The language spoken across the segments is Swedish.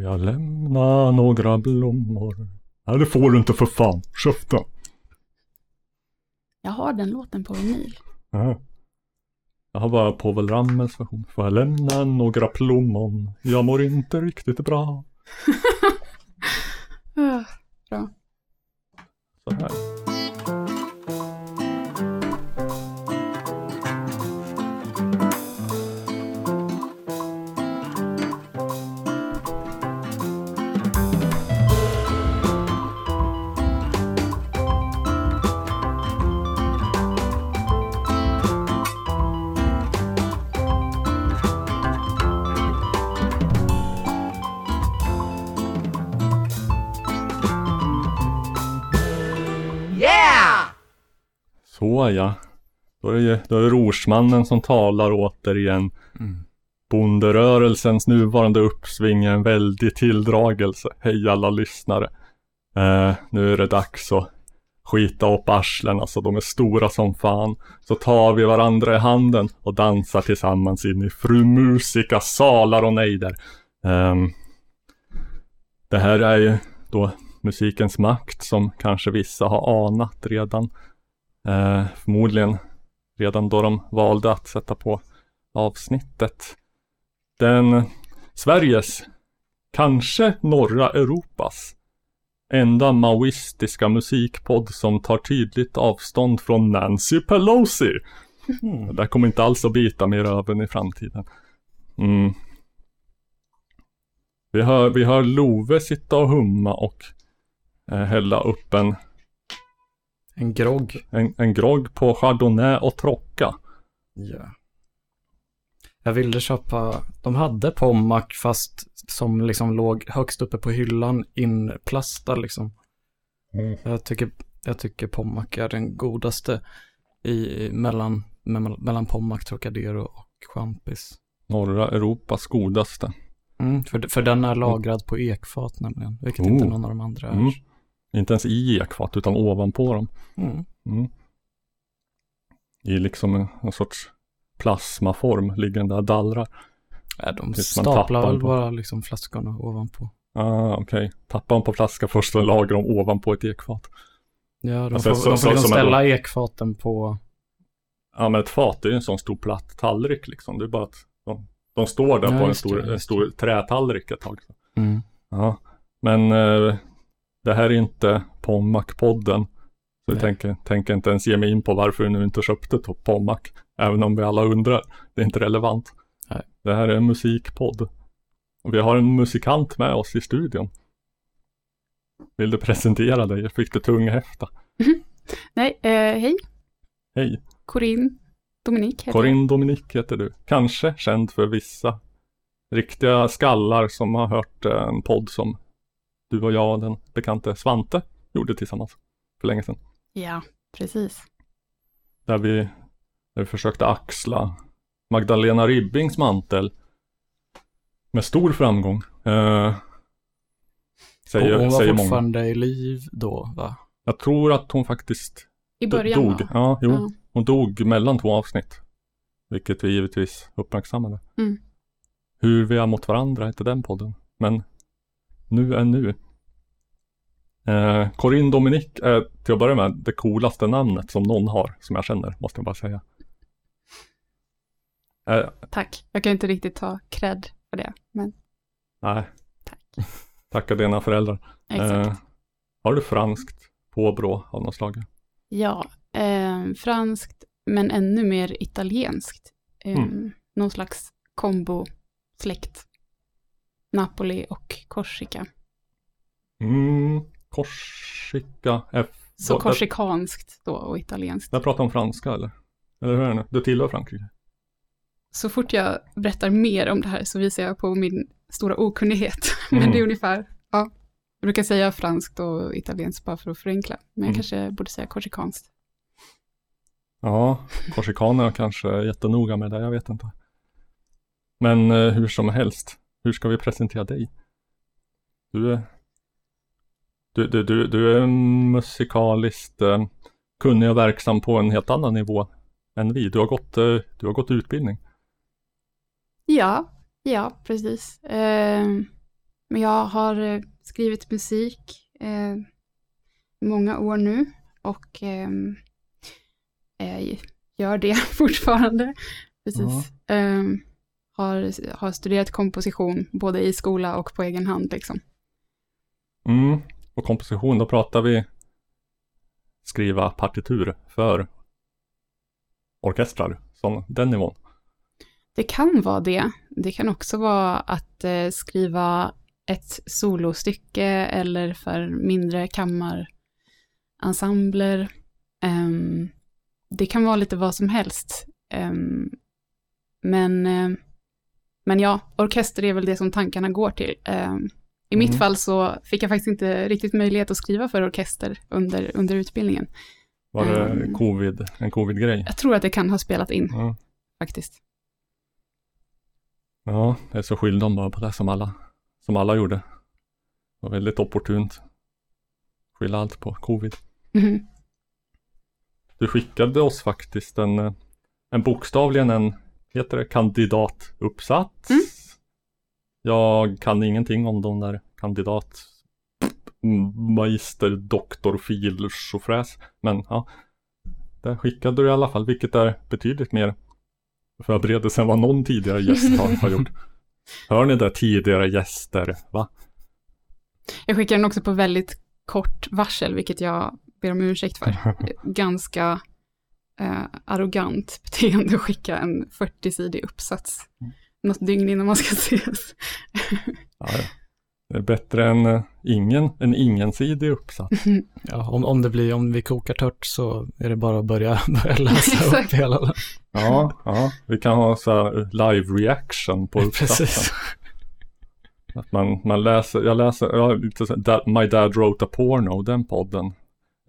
Får jag lämna några blommor? Nej, det får du inte för fan. Käften. Jag har den låten på vinyl. Ja. Jag har bara Povel Ramels version. Får jag lämna några plommon? Jag mår inte riktigt bra. Bra. Så här. Så ja. Då är det, ju- då är det rorsmannen som talar återigen. Bonderörelsens nuvarande uppsving är en väldig tilldragelse. Hej alla lyssnare. Eh, nu är det dags att skita upp arslen, alltså de är stora som fan. Så tar vi varandra i handen och dansar tillsammans in i fru Musika salar och nejder. Ehm, det här är ju då musikens makt som kanske vissa har anat redan. Eh, förmodligen redan då de valde att sätta på avsnittet. Den Sveriges, kanske norra Europas, enda maoistiska musikpodd som tar tydligt avstånd från Nancy Pelosi. Det där kommer inte alls att bita mer över i framtiden. Mm. Vi hör, vi hör Love sitta och humma och eh, hälla upp en En grogg. en, en grogg på Chardonnay och Trocca. Ja. Jag ville köpa, de hade Pommac fast som liksom låg högst uppe på hyllan inplastad liksom. Jag tycker, jag tycker Pommac är den godaste i, mellan, mellan, mellan Pommac, Trocadero och Champis. Norra Europas godaste. Mm, för, för den är lagrad på ekfat nämligen, vilket Oh. inte någon av de andra är. Mm. Inte ens i ekfat utan ovanpå dem. Mm. Mm. I liksom en, en sorts plasmaform där och dallrar. Ja, de Tills staplar väl bara liksom flaskorna ovanpå. Ah, okej. Tappar man på flaska först och lagar dem ovanpå ett ekfat. Ja, de Alltså, får, så- de så- får liksom som är ställa ekfaten på, Ja men ett fat det är ju en sån stor platt tallrik liksom. Det är bara att de, de står där Ja, på en det, stor, just en det. stor trätallrik ett tag. mm. Ja. Men eh, det här är inte Pommac-podden. Så jag tänker, tänker inte ens ge mig in på varför du nu inte köpte Pommac. Även om vi alla undrar. Det är inte relevant. Nej. Det här är en musikpodd. Och vi har en musikant med oss i studion. Vill du presentera dig? Jag fick det tunghäfta. Nej, eh, hej. Hej, Corinne Dominik heter Corinne Dominik heter du. Kanske känd för vissa riktiga skallar som har hört en podd som du och jag och den bekante Svante gjorde tillsammans för länge sedan. Ja, precis. Där vi, där vi försökte axla Magdalena Ribbings mantel med stor framgång. Eh, säger hon var säger många. fortfarande i liv då, va? Jag tror att hon faktiskt I början dog. va? Ja, jo. Ja. Hon dog mellan två avsnitt. Vilket vi givetvis uppmärksammade. Mm. Hur vi har mot varandra heter den podden. Men nu är nu. Eh, Corinne Dominik är till att börja med det coolaste namnet som någon har, som jag känner, måste jag bara säga. Eh, Tack. Jag kan inte riktigt ta cred för det, men nej, tack. tacka dina föräldrar. Exakt. Eh, har du franskt påbrå av något slag? Ja, eh, franskt, men ännu mer italienskt. Eh, Mm. Någon slags kombo-släkt. Napoli och Korsika. Mm, Korsika F. Så korsikanskt då och italienskt. Där pratar om franska eller? Eller hur är det nu? Du tillhör Frankrike? Så fort jag berättar mer om det här så visar jag på min stora okunnighet. Men Mm. det är ungefär, ja. Jag brukar säga franskt och italienskt bara för att förenkla. Men jag Mm. kanske borde säga korsikanskt. Ja, korsikanerna kanske är jättenoga med det, jag vet inte. Men eh, hur som helst, hur ska vi presentera dig? Du är, du, du, du, du är musikaliskt eh, kunnig och verksam på en helt annan nivå än vi. Du har gått, eh, du har gått utbildning. Ja, ja, precis. Eh, Men jag har eh, skrivit musik eh, i många år nu och ehm, eh, gör det fortfarande. Precis. Ehm, har, har studerat komposition både i skola och på egen hand liksom. Mm. Och komposition, då pratar vi skriva partitur för orkestrar, som den nivån. Det kan vara det. Det kan också vara att eh, skriva ett solostycke eller för mindre kammarensembler. Ehm, det kan vara lite vad som helst. Ehm, men, eh, men ja, orkester är väl det som tankarna går till. Ehm, I mitt Mm. fall så fick jag faktiskt inte riktigt möjlighet att skriva för orkester under, under utbildningen. Var det Mm. covid, en covid-grej? Jag tror att det kan ha spelat in Ja. faktiskt. ja, det så skyllde de bara på det som alla, som alla gjorde. Det var väldigt opportunt. Skylla allt på covid. Mhm. Du skickade oss faktiskt en, eh, en bokstavligen en, heter det kandidatuppsats? Mm. Jag kan ingenting om de där kandidat magister, doktor, fil, tjofräs. Men ja, det skickade du i alla fall, vilket är betydligt mer förberedelse än vad någon tidigare gäst har, har gjort. Hör ni det tidigare gäster, va? Jag skickar den också på väldigt kort varsel, vilket jag ber om ursäkt för. Ganska eh, arrogant beteende att skicka en 40-sidig uppsats. Något dygn innan man ska ses. Ja, ja. Det är bättre än eh, ingen, en ingensidig uppsats. Ja, om, om det blir, om vi kokar tört så är det bara att börja, börja läsa upp Exakt. hela. Ja, ja, vi kan ha så här live reaction på uppsatsen. Precis. Att man, man läser, jag läser, da, My Dad Wrote a Porno, den podden.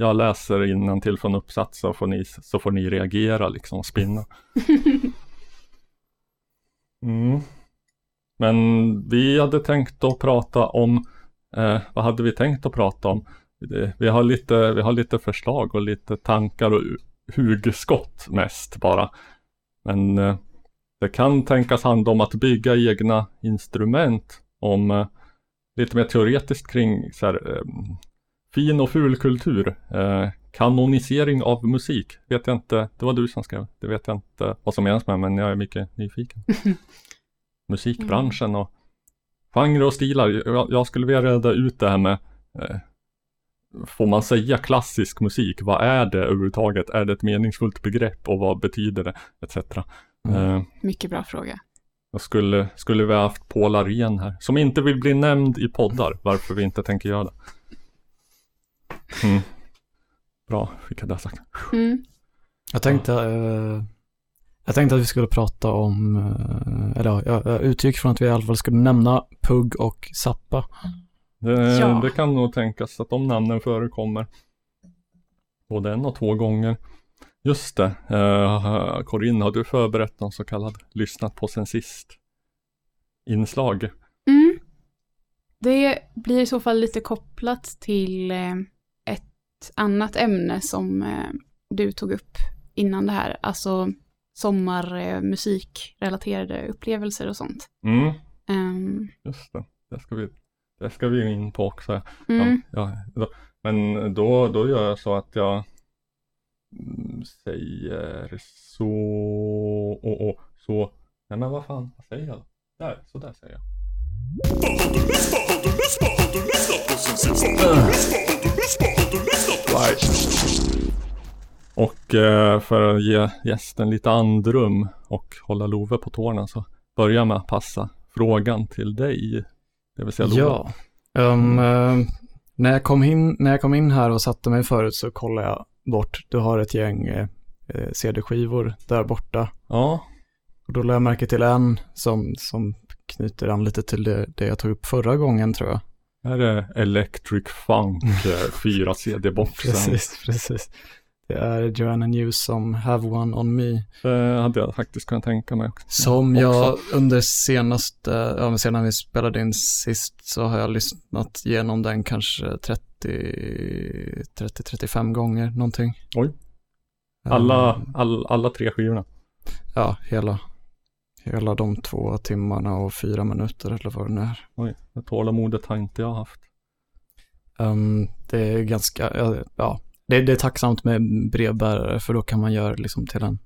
Jag läser till från uppsats så får ni, så får ni reagera liksom spinna. Mm. Men vi hade tänkt att prata om, eh, vad hade vi tänkt att prata om? Vi, har lite, vi har lite förslag och lite tankar och hugskott mest bara. Men eh, det kan tänkas handla om att bygga egna instrument. Om eh, lite mer teoretiskt kring så här, eh, fin och ful kultur. Eh, kanonisering av musik. Vet jag inte, det var du som skrev. Det vet jag inte vad som menas med men jag är mycket nyfiken. Musikbranschen och genrer och stilar. Jag, jag skulle vilja reda ut det här med eh, Får man säga klassisk musik? Vad är det överhuvudtaget? Är det ett meningsfullt begrepp och vad betyder det? Etc. Mm. Eh, Mycket bra fråga. jag skulle, skulle vi ha haft Paul Arén här, som inte vill bli nämnd i poddar, varför vi inte tänker göra det. Mm. Bra, fick jag det sagt. Mm. Jag tänkte, eh, jag tänkte att vi skulle prata om, eh, eller ja, jag, jag utgick från att vi i alla fall skulle nämna Pugg och Zappa. Det, Ja. det kan nog tänkas att de namnen förekommer både en och två gånger. Just det, uh, Corinne, har du förberett någon så kallad lyssnat på sen sist inslag? Mm. Det blir i så fall lite kopplat till eh, ett annat ämne som eh, du tog upp innan det här, alltså sommarmusikrelaterade upplevelser och sånt. Mm, Ehm, just det, det ska vi, det ska vi in på också. mm. Ja, ja, då, men då, då gör jag så att jag mm, säger så och, och så. Nej men vad fan, vad säger jag då? Där, så där säger jag. Och eh, för att ge gästen lite andrum och hålla Love på tårna så börjar med att passa frågan till dig. Det vill säga Love. Ja. Um, eh, när, jag kom in, när jag kom in här och satte mig förut så kollade jag bort. Du har ett gäng eh, eh, CD-skivor där borta. Ja, Och då lade jag märke till en som, som knyter an lite till det, det jag tog upp förra gången tror jag. Här är Electric Funk, eh, fyra CD-boxen. Precis, precis. Det är Joanna Newsom, Have One On Me. Det hade jag faktiskt kunnat tänka mig också. Som Också. jag under senaste, ja men sedan vi spelade in sist så har jag lyssnat igenom den kanske 30-35 gånger någonting. Oj. Alla, Um, all, alla tre skivorna. Ja, hela. Hela de två timmarna och fyra minuter eller vad det nu är. Oj, det tålamodet har inte jag haft. Um, det är ganska, ja, det, det, är tacksamt med brevbärare för då kan man göra liksom till en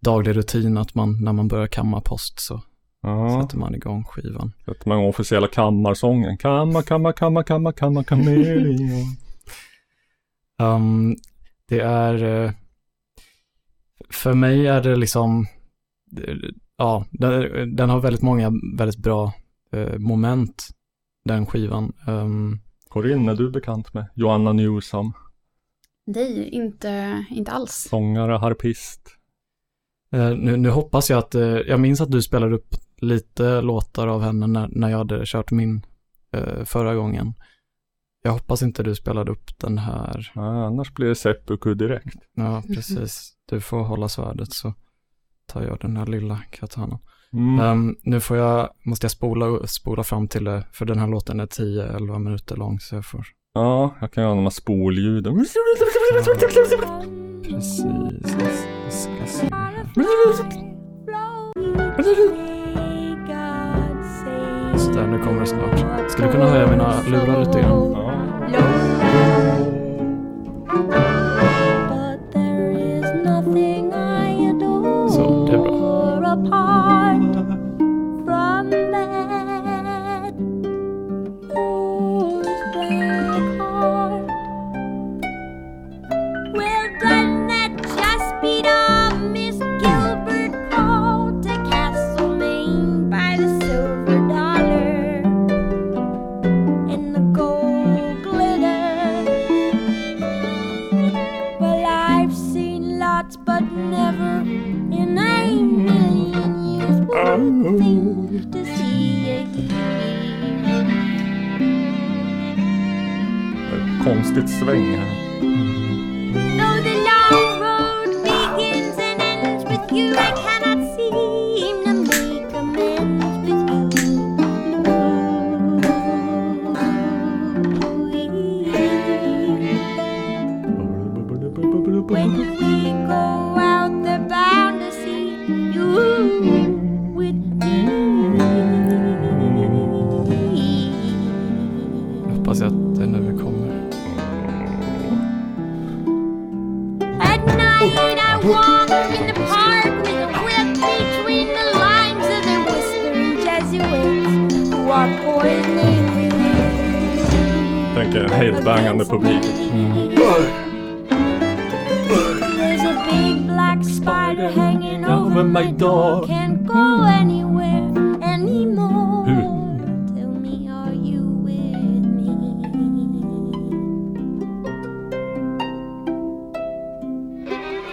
daglig rutin att man när man börjar kamma post så ja. sätter man igång skivan. Sätter man igång officiella kammarsången. Kamma, kamma, kamma, kamma, kamma, kameleon. um, det är, eh, för mig är det liksom, ja, den, den har väldigt många väldigt bra eh, moment, den skivan. Um, Corinne, är du bekant med Joanna Newsom? Nej, inte, inte alls. Sångare, harpist. Uh, nu, nu, hoppas jag att, uh, jag minns att du spelade upp lite låtar av henne när, när jag hade kört min uh, förra gången. Jag hoppas inte du spelade upp den här. Nej, annars blir det seppuku direkt. Ja, precis. Du får hålla svärdet så tar jag den här lilla katanan. Mm. Um, nu får jag, måste jag spola, spola fram till det, för den här låten är 10-11 minuter lång så jag får. Ja, jag kan göra de här spolljuden. Ja, precis, jag ska se. Så där, nu kommer det snart. Ska du kunna höja mina lurar lite grann? Ja. Konstigt sväng här. Tänker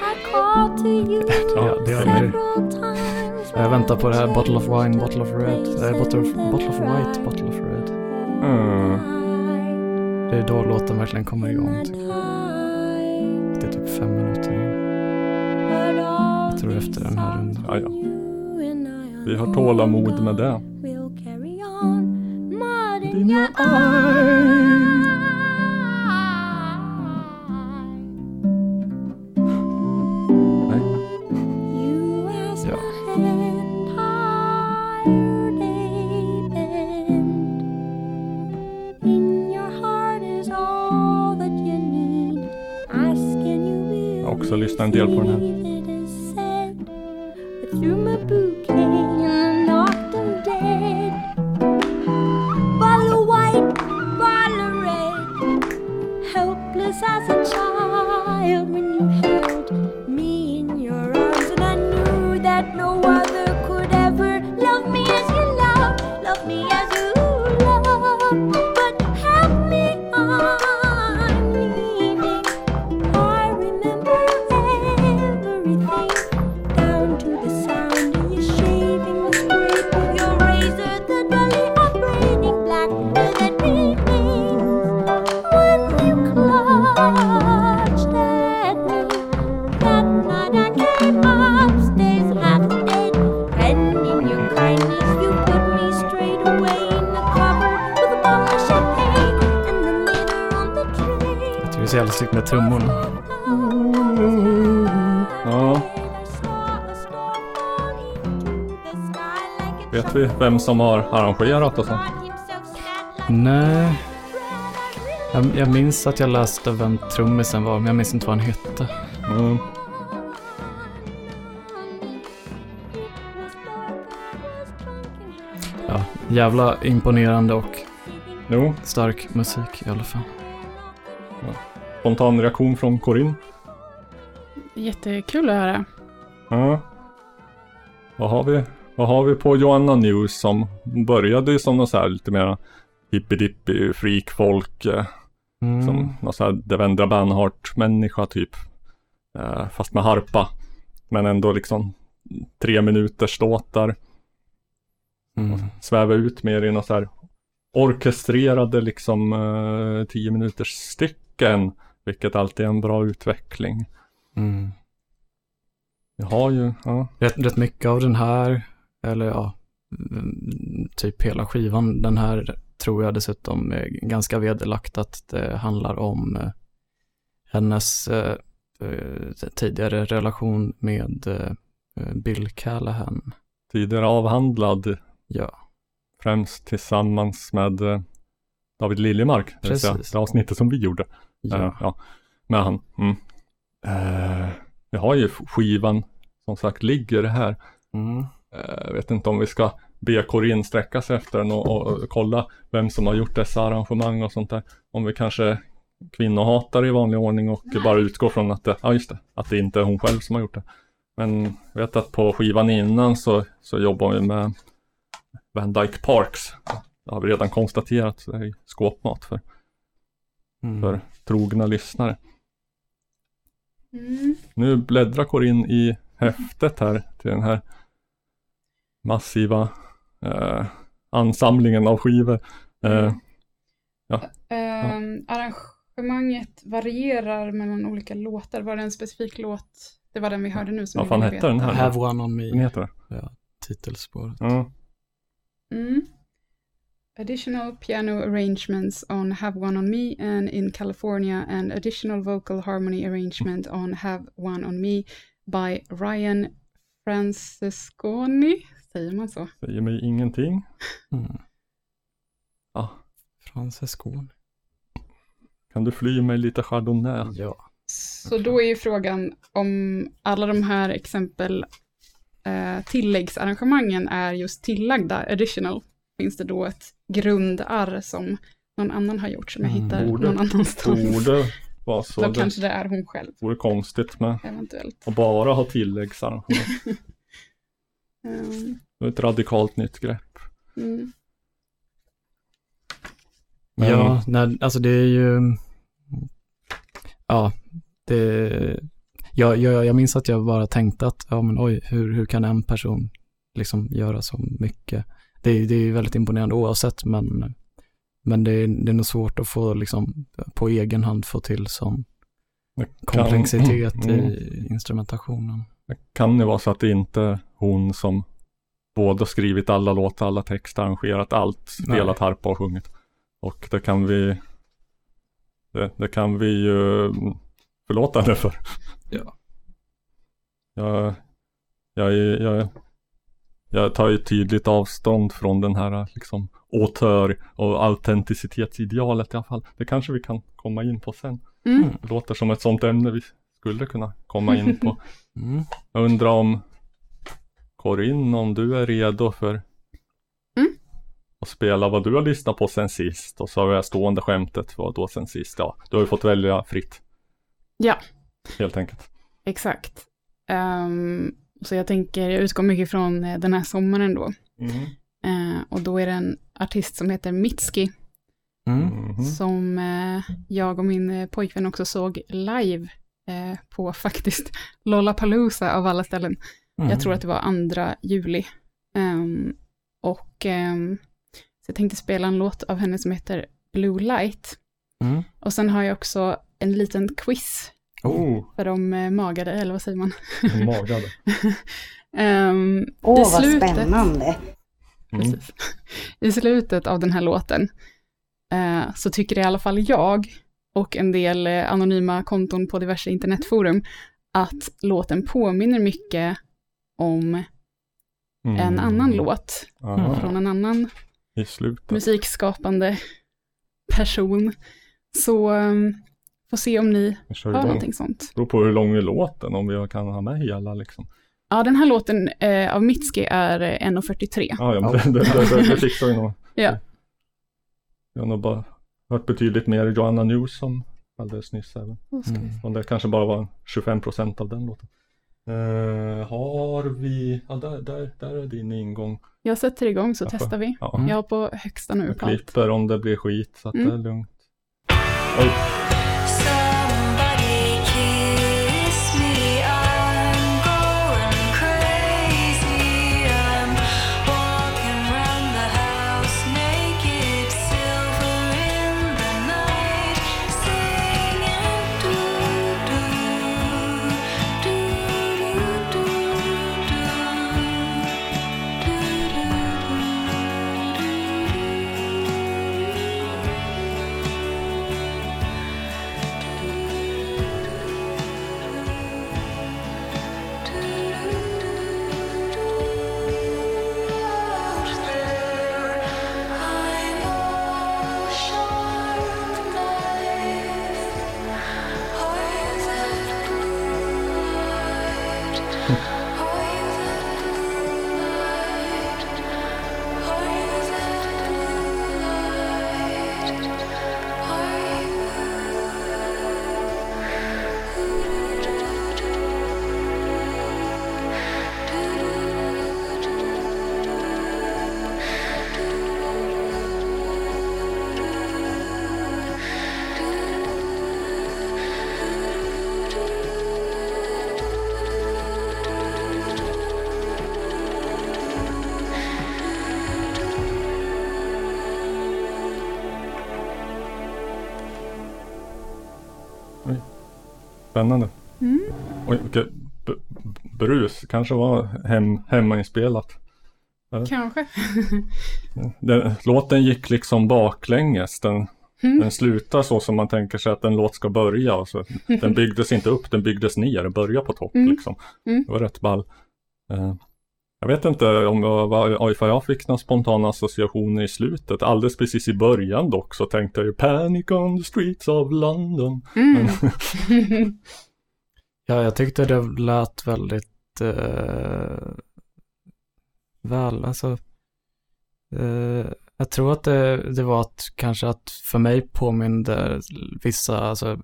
I call to you ja, det är. Jag väntar på det här Bottle of Wine, Bottle of Red. Äh, bottle, of, bottle of White, Bottle of Red. Mm. Det är då låten verkligen kommer igång. Typ. Det är typ fem minuter in. Jag tror efter den här rundan. Ja, ja. Vi har tålamod med det. Vem som har arrangerat och sånt? Nej. Jag, jag minns att jag läste vem trummisen var, men jag minns inte vad han hette. Mm. Ja, jävla imponerande och Jo, stark musik i alla fall. spontan reaktion från Corinne. Jättekul att höra. Ja. Vad har vi? Vad har vi på Joanna News som började ju som någon så här lite mer hippie freak folk eh, Mm. som någon så här Devendra Banhart människa typ. Eh, fast med harpa. Men ändå liksom tre minuters låtar. Mm. Sväva ut mer i något så här orkestrerade liksom eh, tio minuters stycken. Vilket alltid är en bra utveckling. Mm. Vi har ju, ja. Rätt, rätt mycket av den här, eller ja, mm, typ hela skivan, den här tror jag dessutom är ganska vederlagt att det handlar om eh, hennes eh, eh, tidigare relation med eh, Bill Callahan. tidigare avhandlad Ja, främst tillsammans med eh, David Liljemark. Det Precis. det avsnittet som vi gjorde. ja. Ja, med han. Mm. Vi har ju skivan som sagt ligger här. Mm. Eh, Jag vet inte om vi ska be Corinne sträcka sig efter den och, och, och kolla vem som har gjort dessa arrangemang och sånt där. Om vi kanske kvinnohatare i vanlig ordning och bara utgår från att det, ja just det, att det inte är hon själv som har gjort det. Men jag vet att på skivan innan så, så jobbar vi med Van Dyke Parks. Det har vi redan konstaterat, så det är skåpmat för, Mm. för trogna lyssnare. Mm. Nu bläddrar Corinne i häftet här till den här massiva eh, ansamlingen av skivor. Eh, Ehm, arrangemanget varierar mellan olika låtar. Var det en specifik låt? Det var den vi hörde nu som vad fan hette den här? Have one on Den me, heter det? titelspåret. Ja. Mm. Additional piano arrangements on Have One On Me and in California and additional vocal harmony arrangement on Have One On Me by Ryan Francesconi. Säger man så? Säger mig ingenting. Mm. Ja. Francescon. Kan du fly mig lite chardonnay? Ja. Så då är ju frågan om alla de här exempel eh, tilläggsarrangemangen är just tillagda additional. Finns det då ett grundarr som någon annan har gjort som jag Mm, hittar borde- någon annanstans? Borde vara så. Då Det kanske det är hon själv, vore konstigt med eventuellt. att bara ha tilläggsarrangemang. Det är ett radikalt nytt grepp. mm. Men- Ja, nej, alltså det är ju... Ja, det... Jag, jag, jag minns att jag bara tänkte att, ja men oj, hur, hur kan en person liksom göra så mycket? Det, är- det är ju väldigt imponerande oavsett, men, men det, är, det är nog svårt att få liksom på egen hand få till sån komplexitet Mm. i instrumentationen. Det kan ju vara så att det inte är hon som både skrivit alla låtar, alla texter, arrangerat allt, spelat harpa och sjungit. Och det kan vi det, det kan vi ju förlåta henne för. Ja. Jag, jag, är- jag, jag tar ju tydligt avstånd från den här liksom autör och autenticitetsidealet i alla fall. Det kanske vi kan komma in på sen. Mm. Det låter som ett sånt ämne vi skulle kunna komma in på. Mm. Jag undrar om Corinne, om du är redo för Mm. att spela vad du har lyssnat på sen sist. Och så har vi det stående skämtet, vad då sen sist? Ja, du har ju fått välja fritt. Ja. Helt enkelt. Exakt. Ehm, så jag tänker, jag utgår mycket från eh, den här sommaren då. Eh, och då är det en artist som heter Mitski Mm. Mhm. som eh, jag och min pojkvän också såg live eh, på faktiskt Lollapalooza av alla ställen. Mm. Jag tror att det var andra juli. Ehm, och ehm, så jag tänkte spela en låt av henne som heter Blue Light. Mm. Och sen har jag också en liten quiz Oh, för de eh, magade, eller vad säger man? magade. Ehm, Åh, vad slutet- spännande. Mm. I slutet av den här låten eh, så tycker i alla fall jag och en del eh, anonyma konton på diverse internetforum att låten påminner mycket om Mm. en annan låt Ja, från en annan musikskapande person. Så um, får se om ni har igång. någonting sånt. Det beror på hur lång är låten, om vi kan ha med hela liksom. Ja, den här låten eh, av Mitski är eh, 1.43. Ja, ja men det, det, det, det, det fixar vi nog. Ja. Jag har nog bara hört betydligt mer Joanna Newsom alldeles nyss även. Mm. Och det kanske bara var 25 procent av den låten. Eh, har vi, ja där, där, där är din ingång. Jag sätter igång så Varför? testar vi. Ja, Mm. Jag har på högsta nu jag klipper om det blir skit så att Mm. det är lugnt. Oj, spännande. Mm. Oj, b- brus. Kanske var hem, hemmainspelat. Kanske. Den, låten gick liksom baklänges. Den, Mm. den slutar så som man tänker sig att en låt ska börja. Och så, den byggdes inte upp, den byggdes ner. Den började på topp Mm. liksom. Mm. Det var rätt ball. Eh, jag vet inte om jag, var- ifall jag fick några spontana associationer i slutet. Alldeles precis i början dock så tänkte jag ju Panic on the streets of London. Mm. Ja, jag tyckte det lät väldigt eh, väl, alltså. Eh, jag tror att det, det var att kanske att för mig påminde vissa, alltså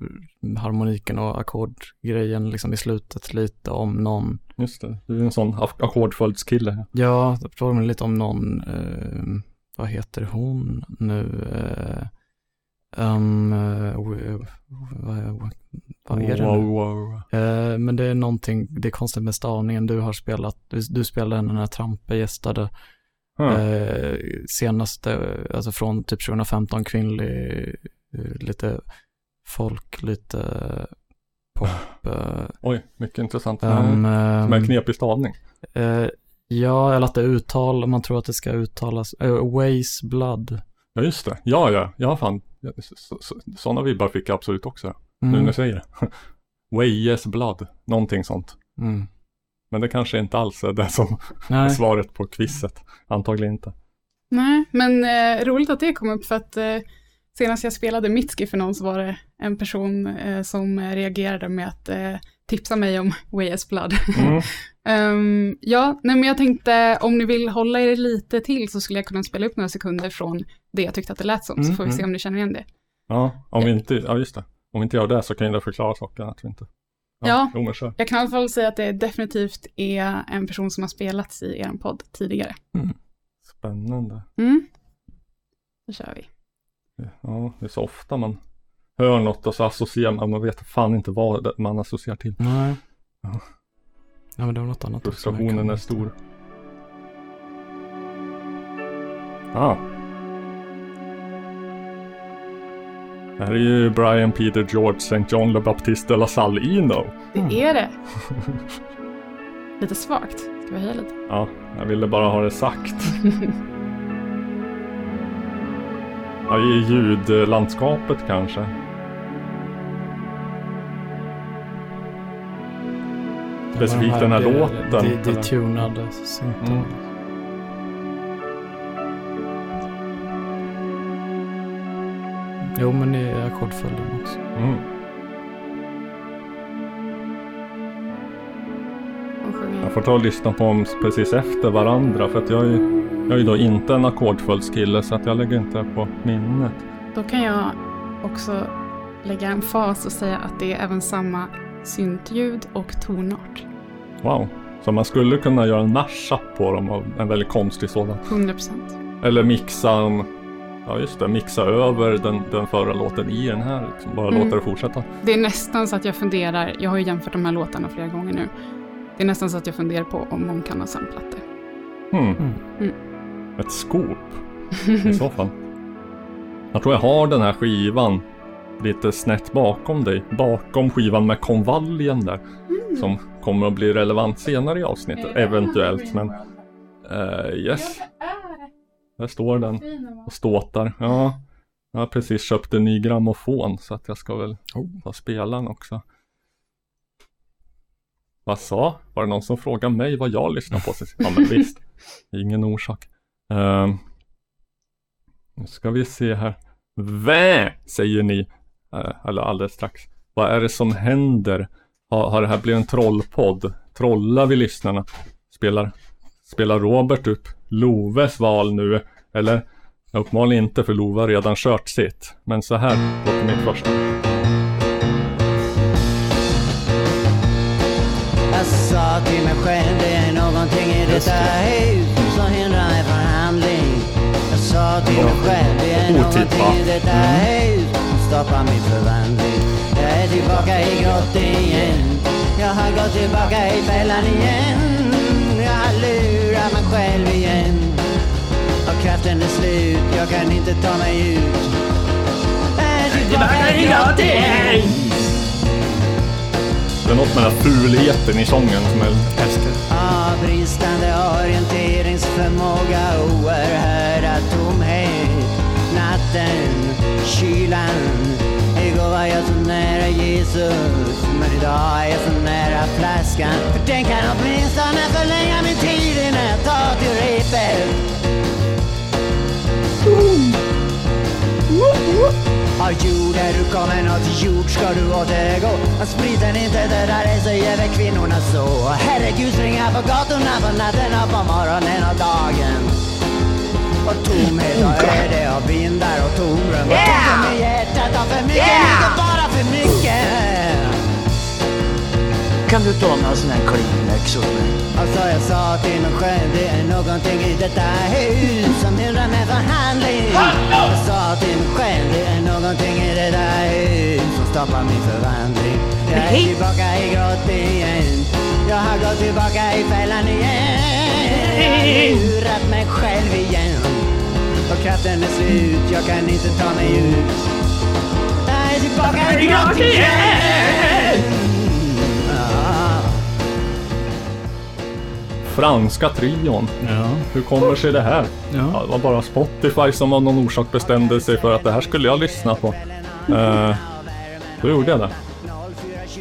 harmoniken och ackordgrejen liksom i slutet lite om någon, Just det, du är en sån ackordföljdskille. ja, det påminner lite om någon, eh, vad heter hon nu? Eh, um, w- vad, vad är det nu? Wow, wow. Eh, men det är någonting, det är konstigt med stavningen. Du har spelat, du, spelade när Trampe gästade. Eh, senaste, alltså från typ 2015, kvinnlig, eh, lite folk, lite pop. Eh, Oj, mycket intressant. um, Som en ehm, knepig stavning. eh, ja, eller att det uttal, man tror att det ska uttalas, uh, Ways Blood. Ja, just det. Ja, ja, ja, fan. Sådana vibbar fick jag absolut också. Nu Mm, när du säger det. Weyes blood, någonting sånt. mm. Men det kanske inte alls är det som är svaret på quizet. Antagligen inte. Nej, men eh, roligt att det kom upp för att eh, senast jag spelade Mitski för någon så var det en person eh, som reagerade med att eh, tipsa mig om Way as Blood. Mm. Ehm, ja, nej men jag tänkte om ni vill hålla er lite till så skulle jag kunna spela upp några sekunder från det jag tyckte att det lät som, så Mm, får vi se mm. om ni känner igen det. Ja, om vi inte, ja just det. Om vi inte gör det så kan det förklara saker att vi inte. Ja. Jo men kör. Jag kan i alla fall säga att det definitivt är en person som har spelats i er podd tidigare. Spännande. Mm. Då kör vi. Ja, det är så ofta man hör något och så associerar man, man vet fan inte vad det- man associerar till. nej. Ja. Ja, men det var något annat Frustrationen är stor. Ja. Det här är ju Brian Peter George St. John Le Baptiste de la Salle Eno. Det Mm. är det. Lite svagt. Ska vi höja lite? Ja, jag ville bara ha det sagt. Ja, i ljudlandskapet kanske. Specifikt den här det- låten, Det, det är tunade syntar. Mm. Jo, men i ackordföljden också. Mm. Jag får ta och lyssna på dem precis efter varandra för att jag är ju, jag är då inte en ackordföljdskille så att jag lägger inte på minnet. Då kan jag också lägga en fas och säga att det är även samma syntljud och tonart. Wow. Så man skulle kunna göra en mashup på dem av en väldigt konstig sådan. 100%. Eller mixa, en- ja just det, mixa över den, den förra låten i den här. Liksom. Bara Mm. låta det fortsätta. Det är nästan så att jag funderar, jag har ju jämfört de här låtarna flera gånger nu. Det är nästan så att jag funderar på om någon kan ha samplat det. Hmm. Mm. Mm. Ett scoop i så fall. Jag tror jag har den här skivan lite snett bakom dig. Bakom skivan med konvaljen där. Som kommer att bli relevant senare i avsnittet. Eventuellt. Men eh, yes, där står den och ståtar. Ja, jag har precis köpt en ny grammofon så att jag ska väl Oh. ta spelaren också. Vad sa? Var det någon som frågade mig vad jag lyssnar på? Ja men visst, ingen orsak. Ehm, nu ska vi se här. Vä, säger ni. Uh, eller alldeles strax. Vad är det som händer? Har, har det här blivit en trollpodd? Trollar vi lyssnarna? Spelar, spelar Robert upp Loves val nu? Eller uppenbarligen inte för Love har redan kört sitt. Men så här låter mitt första. Jag sa till mig själv det är någonting i detta hus som hindrar mig från handling. Jag sa till mig själv det är någonting i detta hus som stoppar min förvandling. Jag är tillbaka i grottan igen. Jag har gått tillbaka i fällan igen. Själv igen. Och kraften är slut, jag kan inte ta mig ut. Jag är tillbaka i grottan igen. Det är något med den här fulheten i sången som är... Älskar. Av bristande orienteringsförmåga, oerhörda tomhet. Natten, kylan. Då var jag så nära Jesus, men idag är jag så nära flaskan. För den kan åtminstone förlänga min tid innan jag tar till repet. Av jord är du kommen och till jord ska du återgå. Men spriten inte dödar dig så ger väl kvinnorna så. Herregud springa på gatorna på natten och på morgonen och dagen. Och tomhet och öde och vindar och tomrum. Och tomrum i hjärtat och för mycket, mycket, bara för mycket. Kan du ta några sådana här Kleenex åt mig? Och så jag sa till mig själv, det är någonting i detta hus som hindrar mig från handling. Jag sa till mig själv, det är någonting i detta hus som stoppar min förvandling. Jag är tillbaka i grottan igen. Jag har gått tillbaka i fällan igen. Jag har lurat mig själv igen. Och kraften är slut, jag kan inte ta mig ut. Jag är tillbaka i grottan igen. Ah. Franska trion. Ja. Hur kommer sig det här? Ja, Ja. det var bara Spotify som av någon orsak bestämde sig för att det här skulle jag lyssna på. Eh, då gjorde jag det.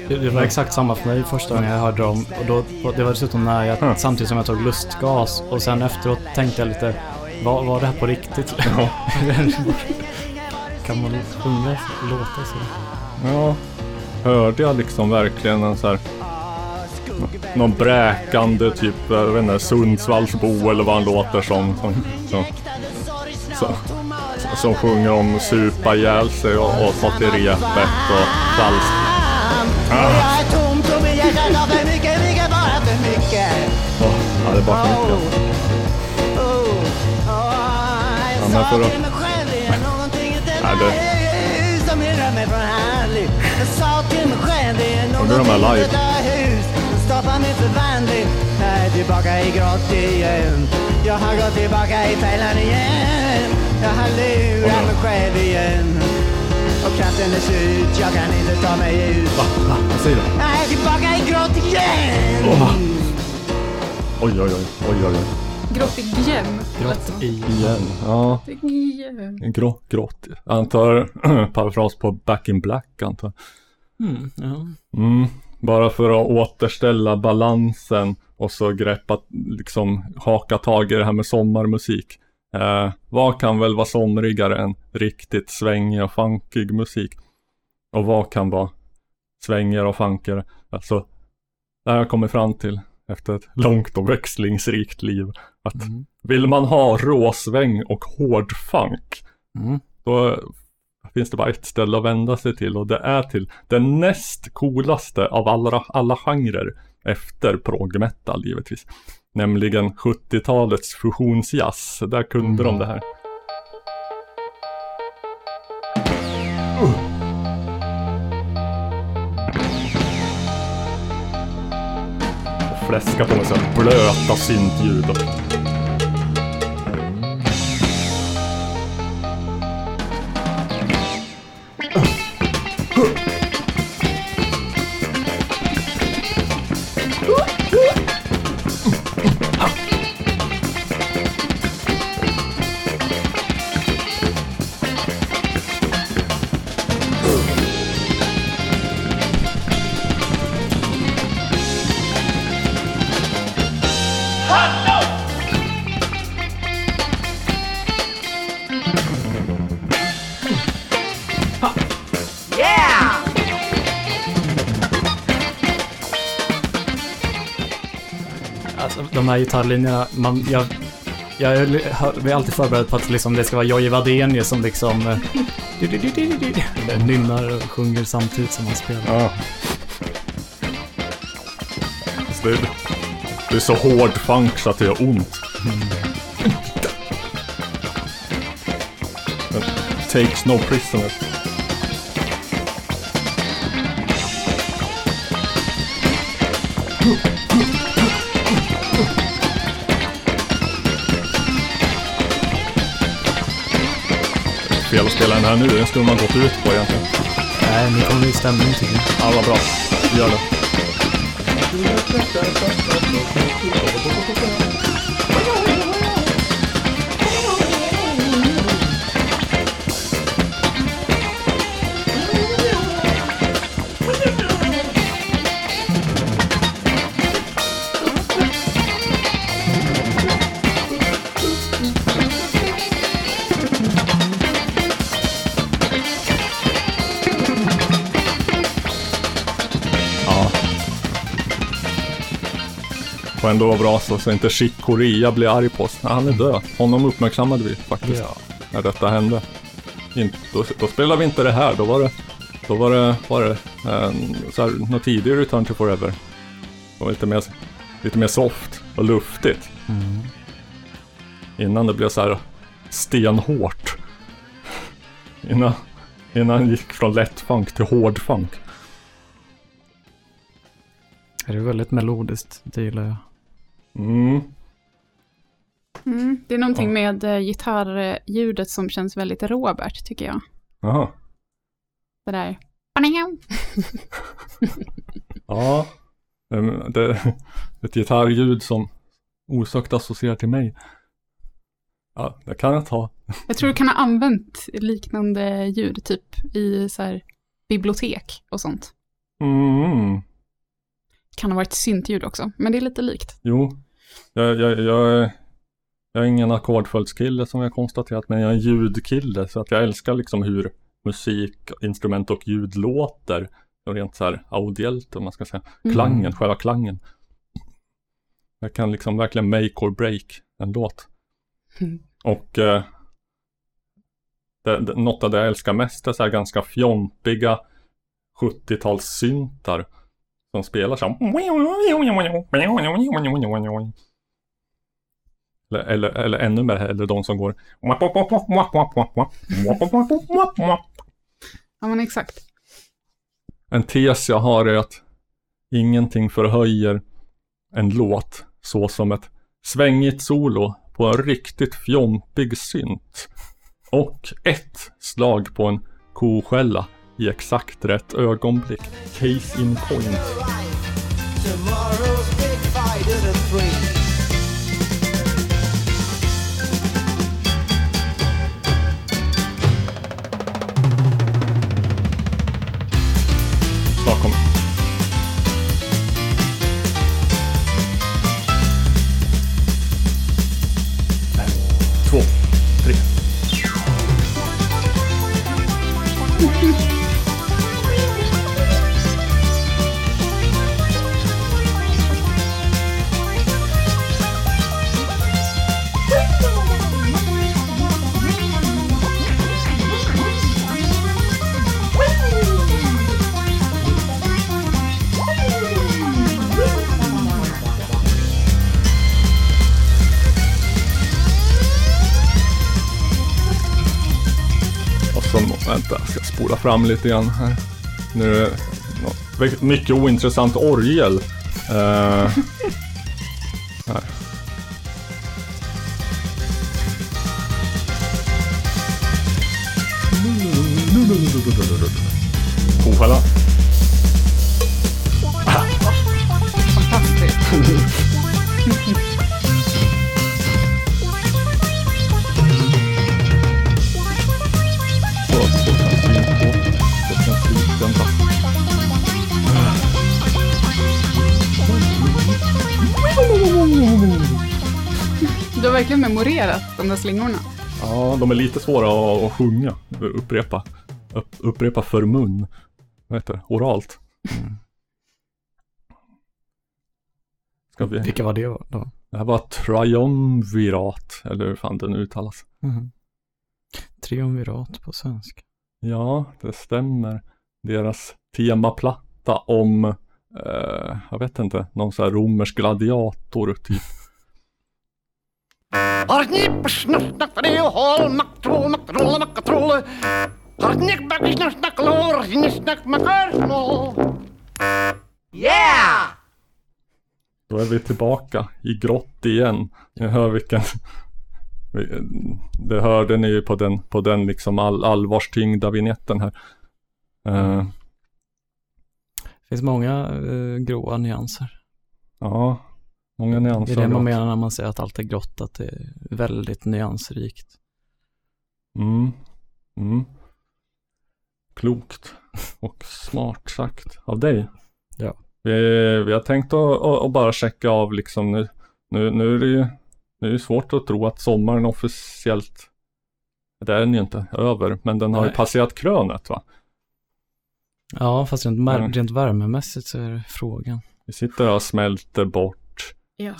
Det, var exakt samma för mig första gången jag hörde dem. Och då, och det var dessutom när jag, Mm. samtidigt som jag tog lustgas. Och sen efteråt tänkte jag lite, var, var det här på riktigt? kan man sjunga låta så? Ja, hörde jag liksom verkligen en så här någon bräkande typ, jag vet inte, Sundsvallsbo eller vad han låter som. Som, som, som, som sjunger om supa ihjäl sig och, och ta till repet och falskt. Och jag är tom, tom i hjärtat och för mycket, mycket, bara för mycket. Ja, det är bara för Oh, mycket. oh, oh, Ja, jag men sa till mig själv, det är någonting i det- hus som hindrar mig från handling. Jag sa till mig själv, det är någonting i detta hus som stoppar min förvandling. Jag är tillbaka i grott igen. Jag har gått tillbaka i fällan igen. Jag har lurat mig själv igen. Och kraften är slut, jag kan inte ta mig ut. Va? Va? Vad säger du? Jag är tillbaka i grott igen! Åh. Oj, oj, oj, oj, oj, oj. Grottigem. Grått. Igen. Ja, Grottigem. grå, grått. Antar parafras på Back in Black antar. Mm, ja. Mm, bara för att återställa balansen och så greppa, liksom haka tag i det här med sommarmusik. Eh, vad kan väl vara somrigare än riktigt svängig och funkig musik? Och vad kan vara svängigare och funkigare? Alltså, det har jag kommit fram till efter ett långt och växlingsrikt liv. Att Mm. vill man ha råsväng och hård funk, Mm. då finns det bara ett ställe att vända sig till och det är till den näst coolaste av alla, alla genrer efter prog metal givetvis. Nämligen 70-talets fusionsjazz. Där kunde de det här. Och fläska på med så här blöta syntljud. Alltså, de här gitarrlinjerna, man, jag, jag är är alltid förberedd på att liksom, det ska vara Jojje Wadenius som liksom eh, nynnar och sjunger samtidigt som han spelar. Ja. Det, det är så hård funk så att det gör ont. Men Takes no prisoners. Spela den här nu, den skulle man gått ut på egentligen. Nej, nu kommer vi stämning till. Ja, vad bra. Vi gör det. Får ändå bra så, så inte Chick Corea blir arg på oss. Nej, han är död. Honom uppmärksammade vi faktiskt Ja. när detta hände. In, då, då spelade vi inte det här. Då var det, då var det, var det eh, så här, något tidigare Return to Forever. Det var lite mer, lite mer soft och luftigt. Mm. Innan det blev så här stenhårt. Innan, innan det gick från lätt funk till hård funk. Det är väldigt melodiskt, det gillar jag. Mm. Mm, det är någonting Ja. med eh, gitarrljudet som känns väldigt Robert, tycker jag. Jaha. Det där. Ja. Ehm, Det, ett gitarrljud som osökt associerar till mig. Ja, det kan jag ta. Jag tror du kan ha använt liknande ljud, typ i så här bibliotek och sånt. Mm. Kan ha varit syntljud också, men det är lite likt. Jo. Jag, jag, jag, jag är ingen ackordföljdskille som jag konstaterat, men jag är en ljudkille. Så att jag älskar liksom hur musik, instrument och ljud låter. Och rent så här audiellt, om man ska säga. Mm. Klangen, själva klangen. Jag kan liksom verkligen make or break en låt. Mm. Och eh, det, det, något av det jag älskar mest är så här ganska fjompiga 70-talssyntar som spelar så här. Eller, eller, eller ännu mer hellre de som går Ja, men exakt. En tes jag har är att ingenting förhöjer en låt så som ett svängigt solo på en riktigt fjompig synt. Och ett slag på en koskälla i exakt rätt ögonblick. Case in point. Fram lite grann här. Nu är det mycket ointressant orgel. Uh, svåra att, att sjunga. Upprepa. Upp, upprepa för mun. Vad heter det? Oralt. Ska vi... Vilka var det då? Det här var triumvirat, eller hur fan den uttalas. Mhm. Triumvirat på svenska. Ja, det stämmer. Deras temaplatta om, eh, jag vet inte, någon sån här romersk gladiator typ. Yeah! Då är vi tillbaka i grott igen. Ni hör vilken... Det hörde ni ju på den, på den liksom all, allvarstyngda vignetten här. Eh, Det finns många uh, gråa nyanser. ja, många Det nyanser. är det man menar när man säger att allt är grått, att det är väldigt nyansrikt. Mm. Mm. Klokt och smart sagt av dig. Ja. Vi, vi har tänkt att, att, bara checka av liksom nu. Nu, nu är det ju nu är det svårt att tro att sommaren officiellt det är den ju inte över, men den har ju Nej. passerat krönet va? Ja, fast rent, Mm. rent värmemässigt så är det frågan. Vi sitter och smälter bort Ja.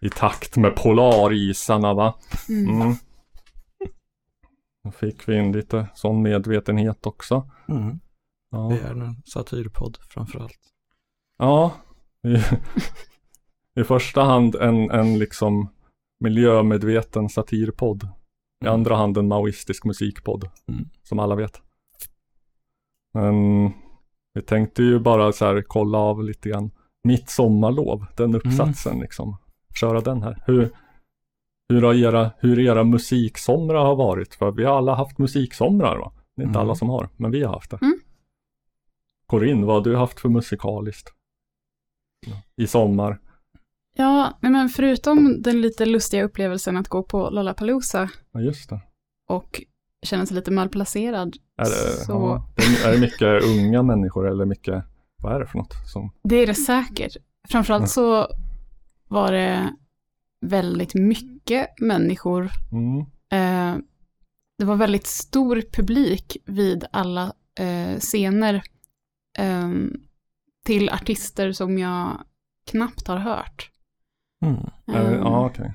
i takt med polarisarna va? Mm. Mm. Då fick vi in lite sån medvetenhet också. Mm. Ja. Vi är en satyrpodd framförallt. Ja, i, i första hand en, en liksom miljömedveten satirpodd. I Mm. andra hand en maoistisk musikpodd, Mm. som alla vet. Men vi tänkte ju bara så här kolla av lite grann mitt sommarlov, den uppsatsen liksom. Köra den här. Hur, hur, har era, hur era musiksomrar har varit? För vi har alla haft musiksomrar va? Det är inte Mm. alla som har, men vi har haft det. Mm. Corinne, vad har du haft för musikaliskt? I sommar? Ja, nej, men förutom den lite lustiga upplevelsen att gå på Lollapalooza Ja, just det. och känna sig lite malplacerad, Är det, Så- ja, det är, är det mycket unga människor eller mycket, vad är det för något? Som, det är det säkert. Framförallt så var det väldigt mycket människor. mm, Eh, det var väldigt stor publik vid alla eh, scener eh, till artister som jag knappt har hört. Mm. det, Eh, ja, okej.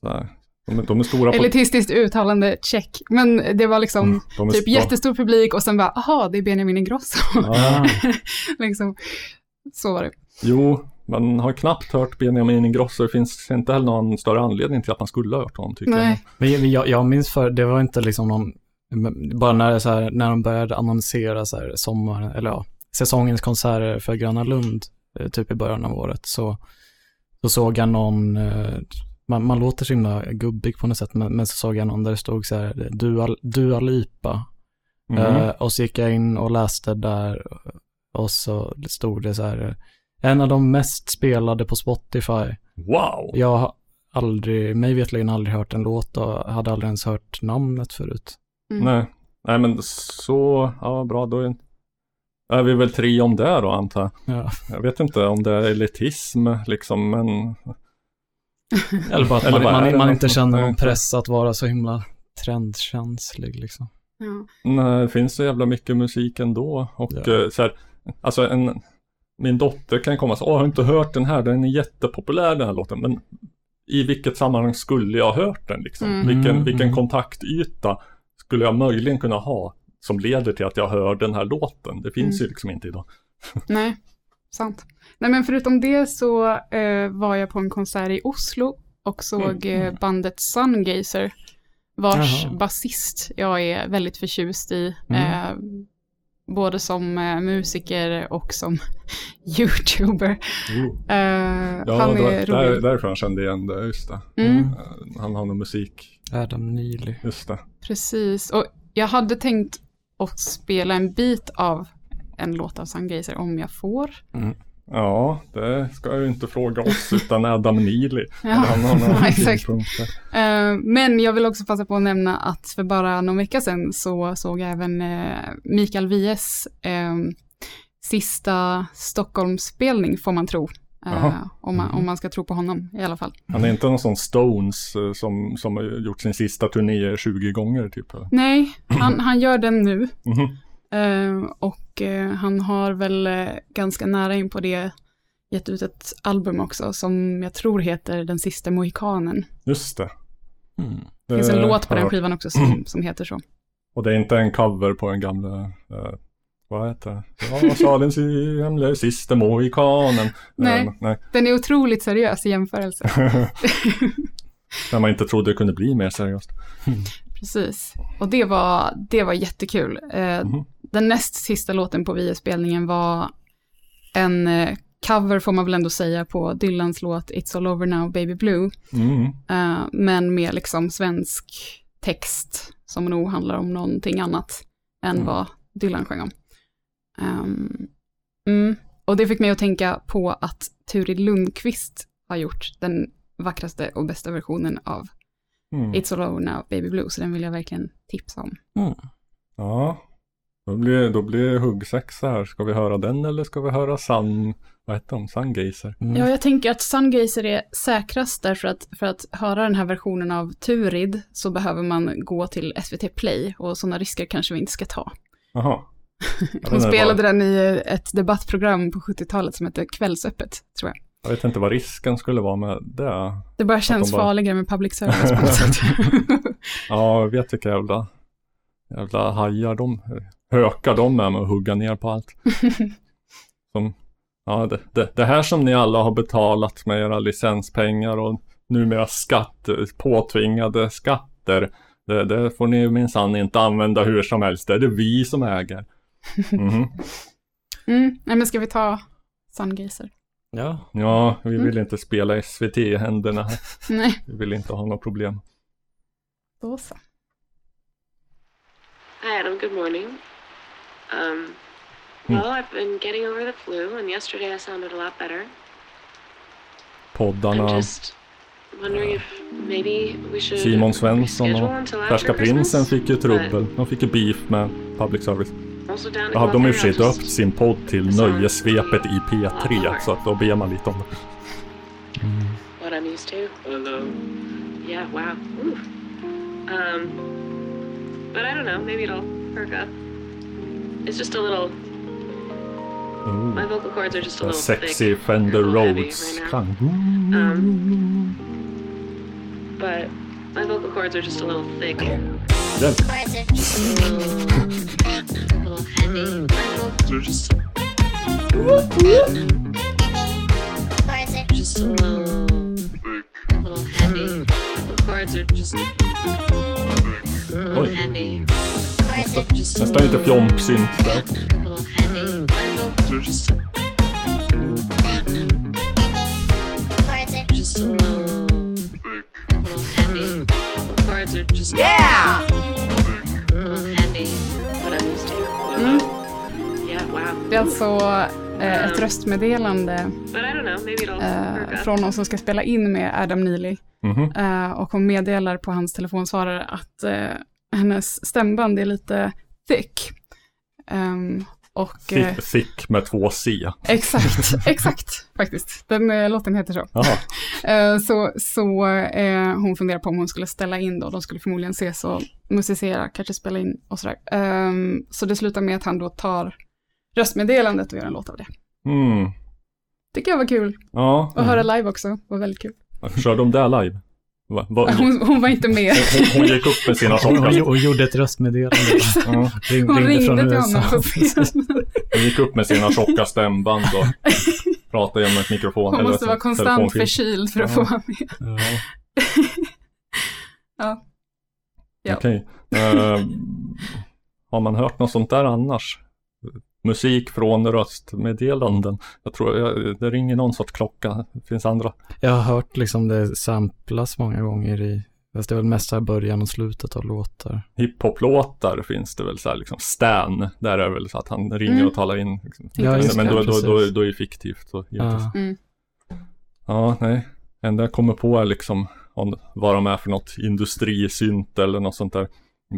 Så här. De, är- de är stora på... Elitistiskt uttalande, check. Men det var liksom Mm, de typ jättestor publik och sen bara, aha, det är Benjamin Ingrosso. Ja, liksom, så var det. jo, man har knappt hört Benjamin Ingrosso. Det finns inte heller någon större anledning till att man skulle ha hört honom tycker Nej. Men jag- jag, jag minns för, det var inte liksom någon, bara när, så här, när de började annonsera så här sommar, eller ja, säsongens konserter för Gröna Lund, eh, typ i början av året, så, så såg jag någon, eh, man, man låter så himla gubbig på något sätt, men, men så såg jag någon där det stod så här, Dua, Dua Lipa. Mm. Eh, och så gick jag in och läste där och så stod det så här, en av de mest spelade på Spotify. Wow! Jag har aldrig, mig vetligen aldrig hört en låt och hade aldrig ens hört namnet förut. Mm. Nej. Nej, men så, ja bra, då är, är vi väl tre om det då antar jag. Ja. Jag vet inte om det är elitism liksom, men Eller bara att Eller man, är man, man inte känner någon press att vara så himla trendkänslig liksom. Ja. Nej, det finns så jävla mycket musik ändå. Och Ja. eh, så här, alltså en, min dotter kan komma och säga, åh, har inte hört den här, den är jättepopulär den här låten. Men i vilket sammanhang skulle jag ha hört den liksom? Mm. Vilken, Mm, vilken mm. kontaktyta skulle jag möjligen kunna ha som leder till att jag hör den här låten? Det finns Mm. ju liksom inte idag. Nej, sant. Nej, men förutom det så eh, var jag på en konsert i Oslo och såg Mm. eh, bandet Sungazer, vars Jaha. basist jag är väldigt förtjust i. Mm. Eh, både som eh, musiker och som YouTuber. Eh, Ja, han det var är där, därifrån jag kände igen det, just det. Mm, Eh, Han har någon musik, Adam Neely. just det. precis. Och jag hade tänkt att spela en bit av en låt av Sungazer om jag får. Ja, det ska jag ju inte fråga oss utan Adam Neely. Ja, Han har exakt. Eh, Men jag vill också passa på att nämna att för bara någon vecka sedan så såg jag även eh, Mikael Wiehes eh, sista Stockholmsspelning får man tro. Eh, om, man, om man ska tro på honom i alla fall. Han är inte någon sån Stones som, som har gjort sin sista turné 20 gånger typ. Nej, han, han gör den nu. Eh, och eh, han har väl eh, ganska nära in på det gett ut ett album också som jag tror heter Den sista mohikanen. Just det. Mm. Det finns en Det låt på den skivan också som, som heter så. Och det är inte en cover på en gamla, eh, vad heter det? Ja, vad sa den si- gamla sista mohikanen? Nej. Eh, nej. Den är otroligt seriös i jämförelse. När man inte trodde det kunde bli mer seriöst. Precis. Och det var, det var jättekul. Eh, Mhm. Den näst sista låten på VS-spelningen var en eh, cover, får man väl ändå säga, på Dylans låt It's all over now baby blue. Mm. Eh, men med liksom svensk text som nog handlar om någonting annat än Mm. vad Dylan sjöng om. Ehm, mm. Och det fick mig att tänka på att Turid Lundqvist har gjort den vackraste och bästa versionen av Mm. It's all over now baby blue, så den vill jag verkligen tipsa om. Mm. Ja, då blir, då blir huggsexa här. Ska vi höra den eller ska vi höra Sun, vad heter de, Sungazer? Mm. Ja, jag tänker att Sungazer är säkrast därför att för att höra den här versionen av Turid så behöver man gå till SVT Play och sådana risker kanske vi inte ska ta. Jaha. Hon spelade den i ett debattprogram på 70-talet som hette Kvällsöppet, tror jag. Jag vet inte vad risken skulle vara med det. Det bara känns de bara- farligare med public service på något sätt. Ja, jag vet vilka jävla, jävla hajar de, hökar de är med att hugga ner på allt. Som, ja, det, det, det här som ni alla har betalat med era licenspengar och numera skatt, påtvingade skatter. Det, det får ni minsann inte använda hur som helst. Det är det vi som äger. Mhm. mm, nej, men ska vi ta Sungazer? Ja. Ja, vi Mm. vill inte spela SVT i händerna. Nej, Vi vill inte ha några problem. då så. Hi, Adam. Good morning. Um, well, I've been getting over the flu, and yesterday I sounded a lot better. I'm Poddarna, just wondering if maybe we should Simon Svensson och Färska Prinsen fick ju but trubbel. De fick ju beef med public service. Då hade de i there, och för sig döpt sin podd till Nöjesvepet i P3, så att då ber man lite om det. what I'm used to. Hello. Yeah. Wow. Ooh. Um, but I don't know. Maybe it'll perk up. It's just a little. My Oh, vocal cords are just a en little sexy thick. Fender Rhodes right. Um, but my vocal cords are just a little thick. Den. Just a little, a little heavy. They're just, just a little, a little heavy. The chords are just a little Oj. heavy. Just a Nästan lite fjompsynt där. little heavy. They're just, just a little, are just Yeah! little heavy. What I'm used to. Mm. Yeah, wow. Det är alltså eh, ett röstmeddelande maybe it'll eh, från någon som ska spela in med Adam Neely. Mhm. Eh, och hon meddelar på hans telefonsvarare att eh, hennes stämband är lite thick. Ehm, Och eh, Thick, thick med två C. exakt, exakt faktiskt. Den eh, låten heter så. Eh, så så eh, hon funderar på om hon skulle ställa in då. De skulle förmodligen ses och musicera, kanske spela in och sådär. Ehm, så det slutar med att han då tar röstmeddelandet och gör en låt av det. Mm. Tycker jag var kul. Ja, Och höra live också var väldigt kul. kör de där live? Va, va, Hon, hon var inte med. hon, hon gick upp med sina Och, tjocka, och gjorde ett röstmeddelande. ja, Ring, Hon ringde från till USA. honom på scen. hon gick upp med sina tjocka stämband och pratade genom ett mikrofon. Hon eller måste vara konstant förkyld för att Ja. få vara med. Ja. Ja. Ja. Okej. Eh, har man hört något sånt där annars? Musik från röstmeddelanden. Jag tror jag, det ringer någon sorts klocka. Det finns andra. Jag har hört liksom det samplas många gånger i, fast det är väl mest här början och slutet av låtar. Hiphop-låtar finns det väl så här liksom Stan. Där är det väl så att han ringer Mm. och talar in. Liksom. Ja, just men det, då, då, då, då är det fiktivt. Så, ja. Ja. Mm. ja, nej. enda jag kommer på är liksom om vad de är för något industrisynt eller något sånt där.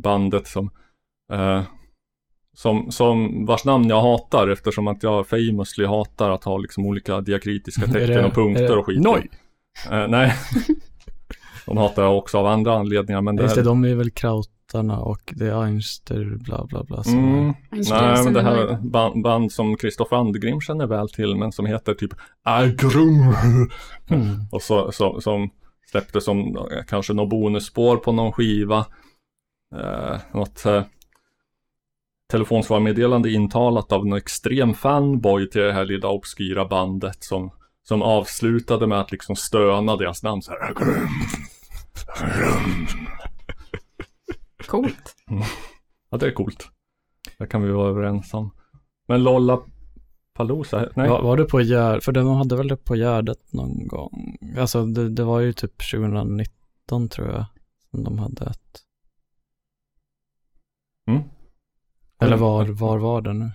Bandet som eh, som, som vars namn jag hatar eftersom att jag famously hatar att ha liksom olika diakritiska tecken och punkter och skit. Noi? Eh, nej. de hatar jag också av andra anledningar men det Just det, här... de är väl krautarna och det är Einster bla bla bla. Som Mm, nej men det här band, band som Kristoffer Andegrim känner väl till men som heter typ Agrum. mm. Och så, så, som släppte som eh, kanske något bonusspår på någon skiva. Eh, något eh, telefonsvarmeddelande intalat av en extrem fanboy till det här lilla obskyra bandet som, som avslutade med att liksom stöna deras namn så här. Coolt. Ja, det är coolt. Det kan vi vara överens om. Men Lolla Palooza, nej. Var, var det på Gärdet? För de hade väl det på Gärdet någon gång? Alltså det, det var ju typ 2019 tror jag. Som de hade ett. Mm. Eller var, var var det nu?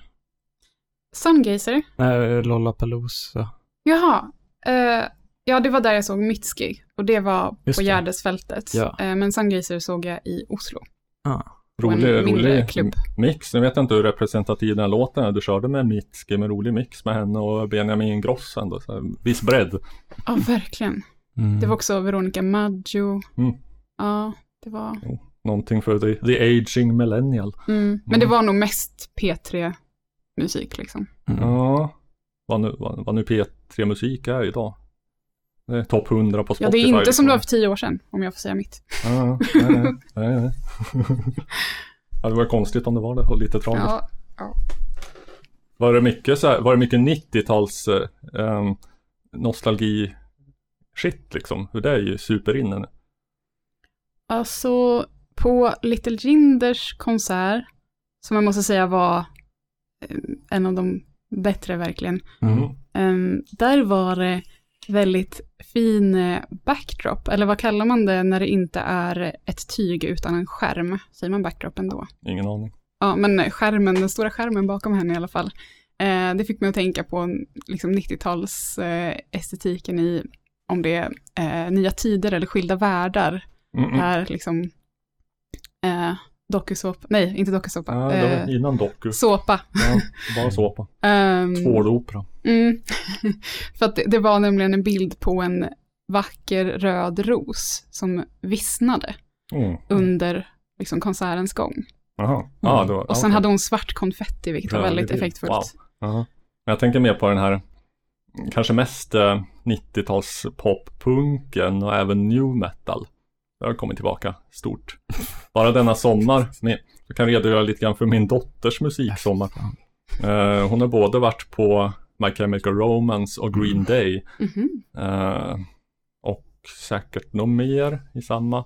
Sungazer. Nej, Lollapalooza. Jaha. Eh, ja, det var där jag såg Mitski. Och det var Just på det. Gärdesfältet. Ja. Eh, men Sungazer såg jag i Oslo. Ah. Rolig, rolig klubb. mix. Nu vet jag inte hur representativ den här låten är. Du körde med Mitski med rolig mix med henne och Benjamin Ingrosso ändå. Så här, viss bredd. Ja, verkligen. Mm. Det var också Veronica Maggio. Mm. Ja, det var... Någonting för the, the aging millennial. Mm. Men det var nog mest P3-musik liksom. Mm. Ja, vad nu, vad, vad nu P3 Musik är idag. Det är topp 100 på Spotify. Ja, det är inte som det var liksom. för tio år sedan, om jag får säga mitt. Ja, nej, nej, nej, ja, det var konstigt om det var det och lite tragiskt. Ja, Var det mycket så här, var det mycket 90-tals eh, em, nostalgi shit liksom? För det är ju superinne nu. alltså på Little Jinders konsert, som jag måste säga var eh, en av de bättre verkligen, Mm. Ehm, där var det väldigt fin eh, backdrop, eller vad kallar man det när det inte är ett tyg utan en skärm? Säger man backdrop ändå? Ingen aning. Ja, men skärmen, den stora skärmen bakom henne i alla fall. Eh, det fick mig att tänka på liksom 90-tals eh, estetiken i om det är eh, nya tider eller skilda världar. Mm -mm. Här liksom eh, dokusåpa, nej inte dokusåpa, Ja, det eh, var innan doku. såpa. Ja, bara såpa. Um, Tvålopera. Mm. För att det, det var nämligen en bild på en vacker röd ros som vissnade Mm. under liksom, konsertens gång. Ja, det var, Och sen hade hon svart konfetti, vilket var Röd väldigt bild. effektfullt. Wow. Men jag tänker mer på den här kanske mest eh, 90-tals poppunken och även new metal. Det har kommit tillbaka stort. Bara denna sommar, jag kan redogöra lite grann för min dotters musiksommar. Eh, hon har både varit på My Chemical Romance och Green Day. Mhm. Eh, och säkert något mer i samma,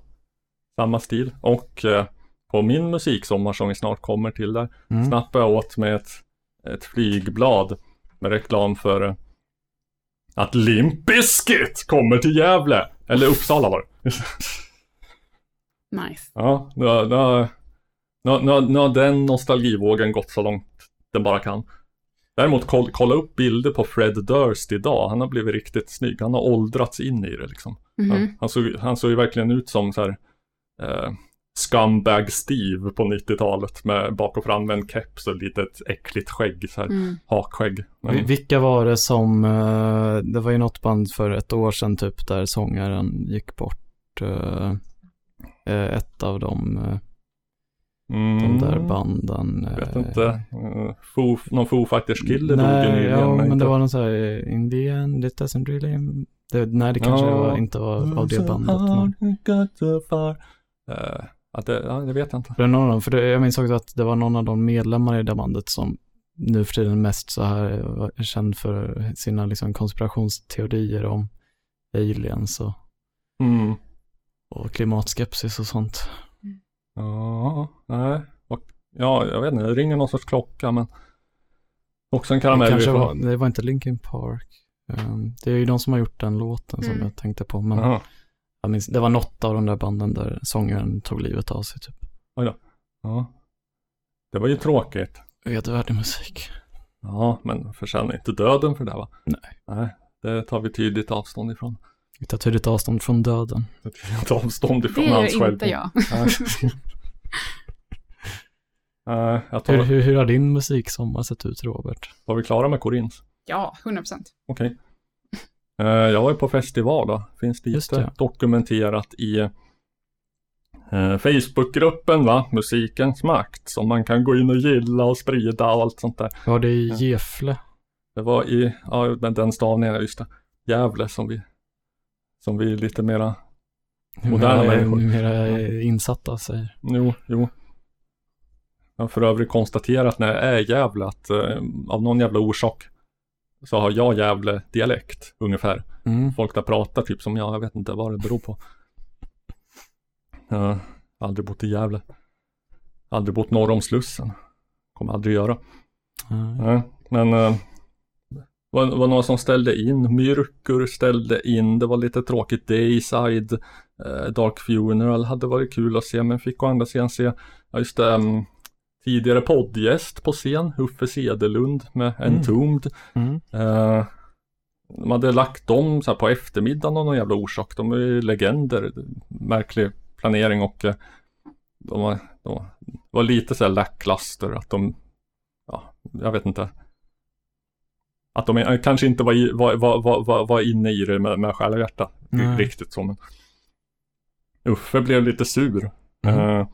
samma stil. Och eh, på min musiksommar som vi snart kommer till där Mm. snappade jag åt med ett, ett flygblad med reklam för att Limp Bizkit kommer till Gävle. Eller Uppsala var det. Nice. Ja, nu har, nu, har, nu, har, nu, har, den nostalgivågen gått så långt den bara kan. Däremot koll, kolla upp bilder på Fred Durst idag. Han har blivit riktigt snygg. Han har åldrats in i det liksom. Mhm. Han, han, såg, han såg ju verkligen ut som så här eh, Scumbag Steve på 90-talet med bak och fram med en keps och ett litet äckligt skägg, så här Mm. hakskägg. Men, Vi- Vilka var det som, eh, det var ju något band för ett år sedan typ där sångaren gick bort. Eh, ett av de, eh, de där mm, banden. Jag vet eh, inte. Foo, någon Foo Fighters-kille dog ju nyligen. ja, men inte- det var någon så här, in the end it doesn't really, det, nej det kanske Ja. var, inte var av det bandet. Men, ja, det, ja, det vet jag inte. det är någon av dem, för det, jag minns också att det var någon av de medlemmar i det bandet som nu för tiden mest så här var känd för sina liksom konspirationsteorier om aliens och, Mm. Och klimatskepsis och sånt. Ja, nej. Och, ja, jag vet inte. Det ringer någon sorts klocka, men också en karamell. det, var, det var inte Linkin Park. Um, det är ju de som har gjort den låten som Mm. jag tänkte på. Men jag minns, det var något av de där banden där sångaren tog livet av sig typ. Ja. Det var ju tråkigt. Vedervärdig musik. Ja, men förtjänar inte döden för det va? Nej. Nej, det tar vi tydligt avstånd ifrån. Vi tar tydligt avstånd från döden. Det tar avstånd ifrån Det hans gör själv. inte jag. Nej. Nej, jag tar, Hur, hur, hur har din musiksommar sett ut Robert? var vi klara med Korins? Ja, 100 procent. Okej. Eh, jag var ju på festival då. Finns Just lite det. dokumenterat i eh, Facebookgruppen va, Musikens makt. Som man kan gå in och gilla och sprida och allt sånt där. Var det i. Gefle? Det var i, ja den, den stavningen, just det. Gävle som vi, som vi lite mera, Moderna Mera- människor. Mera insatta säger. jo, jo. Jag har för övrigt konstaterat när jag är Gävle att eh, av någon jävla orsak så har jag Gävle dialekt ungefär. Mm. Folk där pratar typ som jag, jag vet inte vad det beror på. Jag har aldrig bott i Gävle. Aldrig bott norr om Slussen. Kommer aldrig göra. Nej, men eh, var, var någon som ställde in, Myrkur ställde in, det var lite tråkigt, Dayside, eh, Dark Funeral hade varit kul att se, men fick å andra sidan se, ja just det, um, tidigare poddgäst på scen, Uffe Sedelund med Entombed. Mm. Eh, de hade lagt dem så här på eftermiddagen av någon jävla orsak. De är ju legender. Märklig planering och eh, de var, de var lite så här lackluster att de, ja, jag vet inte. Att de kanske inte var, i, var, var, var, var, inne i det med, med själ och hjärta. Nej. Riktigt så men. Uffe blev lite sur. Mhm. Eh,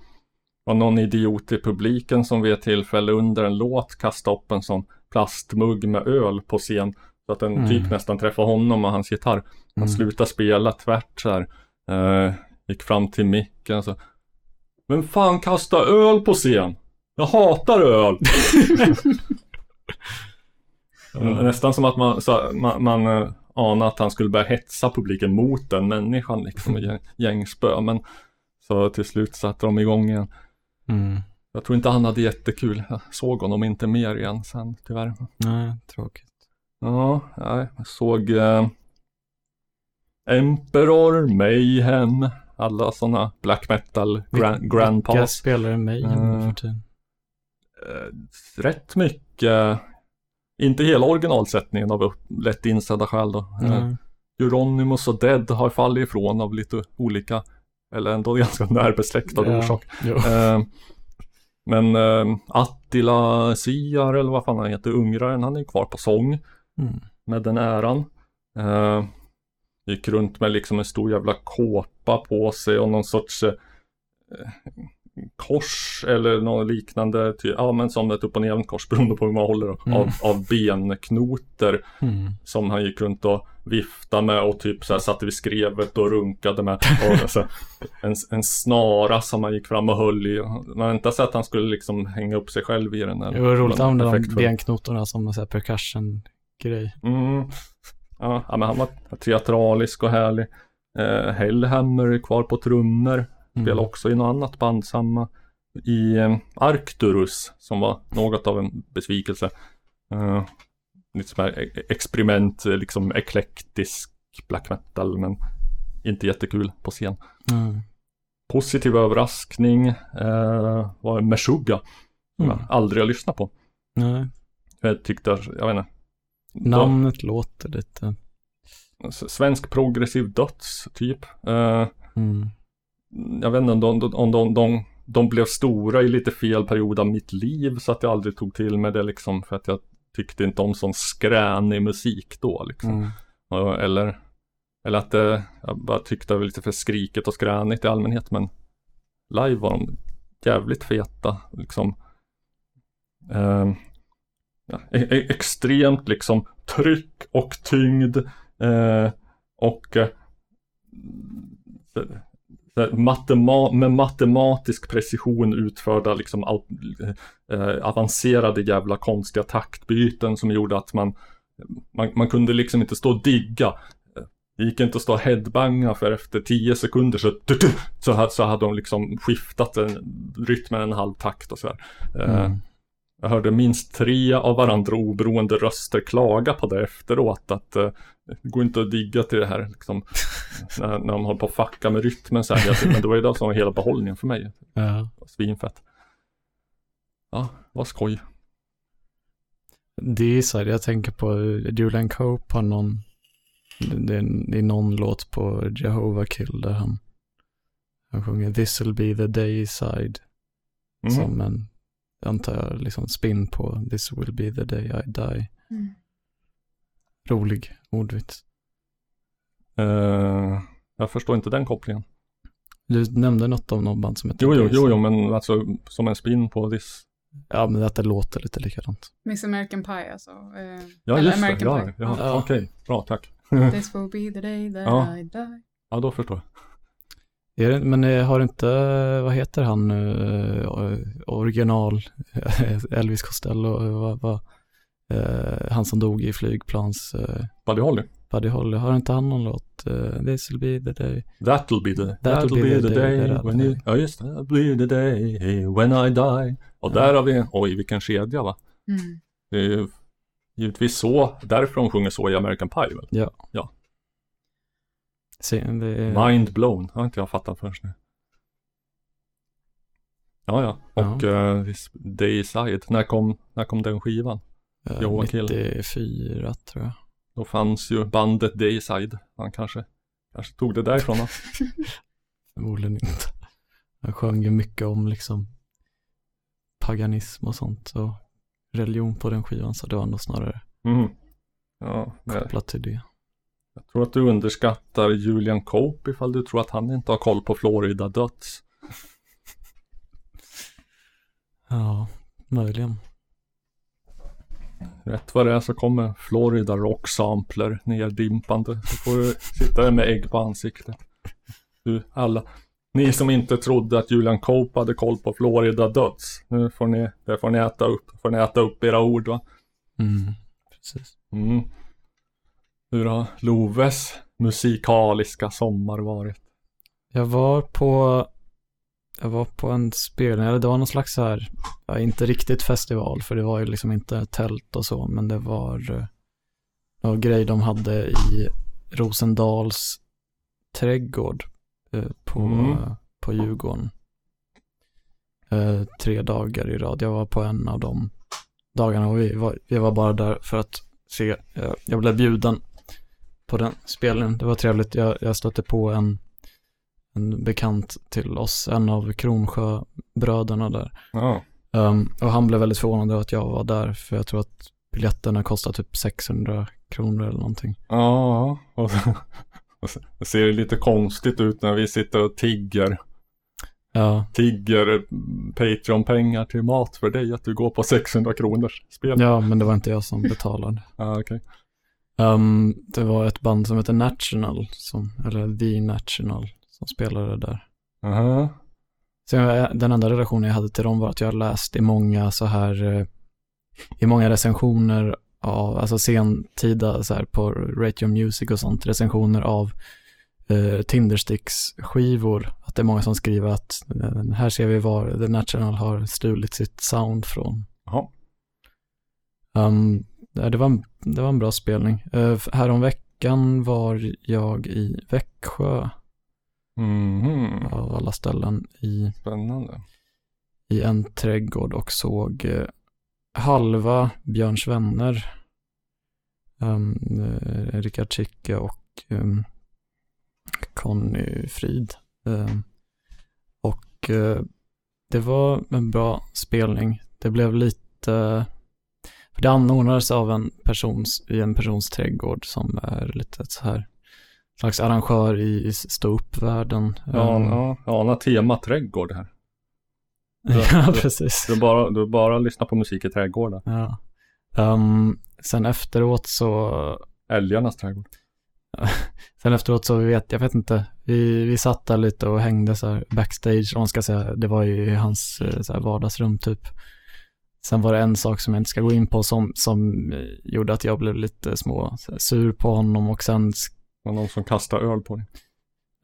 var någon idiot i publiken som vid ett tillfälle under en låt kastade upp en sån plastmugg med öl på scen. Så att den Mm. typ nästan träffade honom och hans gitarr. Han Mm. slutade spela tvärt så här. Eh, gick fram till micken och så. Men fan kasta öl på scen! Jag hatar öl! Mm. Nästan som att man, så, man, man eh, anar att han skulle börja hetsa publiken mot den människan liksom. med gäng- Gängspö. Men så till slut satte de igång igen. Mm. Jag tror inte han hade jättekul. Jag såg honom inte mer igen sen tyvärr. Nej, tråkigt. Ja, nej, jag såg eh, Emperor Mayhem. Alla sådana black metal gran, Vilka grandpas. spelare mig Mm. nu för tiden? Eh, rätt mycket. Inte hela originalsättningen av lätt insedda skäl då. Nej. Euronymous och Dead har fallit ifrån av lite olika, eller ändå ganska närbesläktad Ja. orsak. Eh, men eh, Attila Syar eller vad fan han heter, ungraren, han är kvar på sång Mm. med den äran. Eh, gick runt med liksom en stor jävla kåpa på sig och någon sorts eh, kors eller något liknande. Ty- ja men som ett upp och ner kors beroende på hur man håller Mm. av, av benknoter Mm. som han gick runt och viftade med och typ så här satte vid skrevet och runkade med. Och alltså, en, en snara som han gick fram och höll i. Man inte sett att han skulle liksom hänga upp sig själv i den. Det var roligt att använda de benknotorna som en percussion-grej. Mm. Ja, men han var teatralisk och härlig. Eh, Hellhammer är kvar på trummor. Mm. Spelar också i något annat band, samma. I eh, Arcturus, som var något av en besvikelse. Eh, lite som här e- experiment, eh, liksom eklektisk black metal, men inte jättekul på scen. Mm. Positiv överraskning eh, var Meshuggah, som Mm. jag aldrig har lyssnat på. Nej. Jag tyckte, jag vet inte. Namnet låter lite... Svensk progressiv döds, typ. Eh, Mm. Jag vet inte om de, om de, de, de blev stora i lite fel period av mitt liv så att jag aldrig tog till mig det liksom för att jag tyckte inte om sån skränig musik då liksom. Mm. Eller, eller att det, jag bara tyckte det var lite för skriket och skränigt i allmänhet men live var de jävligt feta liksom. Ehm, ja, e- e- extremt liksom tryck och tyngd eh, och eh, matema med matematisk precision utförda liksom au- eh, avancerade jävla konstiga taktbyten som gjorde att man man, man kunde liksom inte stå och digga. Det gick inte att stå och headbanga för efter 10 sekunder så, så, så hade de liksom skiftat en, rytmen en halv takt och sådär. Eh, Mm jag hörde minst tre av varandra oberoende röster klaga på det efteråt. Att eh, det går inte att digga till det här liksom, när, när de håller på att fucka med rytmen så här. Jag- Men det var ju det som var hela behållningen för mig. Ja. Svinfett. Ja, vad skoj. Det är så här, jag tänker på eh, Julian Cope har någon, det är, det är någon låt på Jehovah Kill där han, han sjunger This will be the day side Mhm. som en, antar jag, liksom spin på This will be the day I die. Mm. Rolig ordvits. Eh, jag förstår inte den kopplingen. Du nämnde något om någon band som heter Jo, jo, jo, jo, men alltså som en spin på this. Ja, men att det låter lite likadant. Miss American Pie alltså. Eh, Ja, just det. American Ja, Pie. ja, Ja. okej. Bra, tack. This will be the day that Ja. I die. Ja, då förstår jag. Är det, men eh, har inte, vad heter han nu, eh, original Elvis Costello, eh, vad, vad, eh, han som dog i flygplans, eh, Buddy Holly. Buddy Holly, har inte han någon låt, eh, This will be the day? That'll be the, That'll be the day day I when you, ja just det, that'll be the day when I die. Och där har vi, oj vilken kedja va. Mm. Det är ju givetvis så, därför de sjunger så i American Pie väl. Se, är, Mind blown, har inte jag fattat först nu. Ja, ja. Och eh, this Dayside, när kom, när kom den skivan? eh, Joakim. 94 tror jag. Då fanns ju bandet Dayside. Han kanske, kanske tog det därifrån då. Förmodligen inte. Han sjöng ju mycket om liksom paganism och sånt och religion på den skivan så det var nog snarare Mm. Ja, jag, kopplat till det. Jag tror att du underskattar Julian Cope ifall du tror att han inte har koll på Florida Döds. Ja, möjligen. Rätt vad det är så kommer Florida Rock Sampler nerdimpande. Så får du sitta där med ägg på ansiktet. Du, alla. Ni som inte trodde att Julian Cope hade koll på Florida Döds. Nu får ni, det får ni äta upp. Får ni äta upp era ord va. Mm, precis. Mm. Hur har Loves musikaliska sommar varit? Jag var på, jag var på en spelning, eller det var någon slags så här, ja, inte riktigt festival, för det var ju liksom inte tält och så, men det var eh, någon grej de hade i Rosendals trädgård eh, på, Mm. på Djurgården. Eh, tre dagar i rad. Jag var på en av de dagarna och vi var, vi var bara där för att se. Eh, jag blev bjuden på den spelningen. Det var trevligt. Jag, jag stötte på en, en bekant till oss, en av Kronsjöbröderna där. Ja. Um, och han blev väldigt förvånad över att jag var där, för jag tror att biljetterna kostar typ 600 kronor eller någonting. Ja, så, och det ser lite konstigt ut när vi sitter och tigger, Ja, tigger Patreon-pengar till mat för dig att du går på 600 kronors spel. ja men det var inte jag som betalade. Ja, okej. Um, det var ett band som heter National, som, eller The National, som spelade där. Aha. Så jag, den enda relationen jag hade till dem var att jag läst i många så här, eh, i många recensioner av, alltså sentida så här på Radio Music och sånt, recensioner av eh, Tindersticks-skivor. Att det är många som skriver att eh, här ser vi var The National har stulit sitt sound från. Jaha. Um, nej, det, var en, det var en bra spelning. Uh, härom veckan var jag i Växjö Mhm. av alla ställen i Spännande. i en trädgård och såg eh, halva Björns vänner. Um, Rickard Schicke och um, Conny Frid. Um, och det var en bra spelning. Det blev lite, för det anordnades av en persons, i en persons trädgård som är lite så här slags arrangör i, i stå-upp-världen. Ja, Um, ja, ja, han har tema trädgård här. ja, precis. Du bara, du bara lyssnar på musik i trädgården. Ja. Um, sen efteråt så Älgarnas trädgård. Sen efteråt så vet jag vet inte, vi, vi satt där lite och hängde så här backstage, om man ska säga, det var ju hans eh, så här vardagsrum typ. Sen var det en sak som jag inte ska gå in på som, som eh, gjorde att jag blev lite små sur på honom och sen, var någon som kastade öl på dig.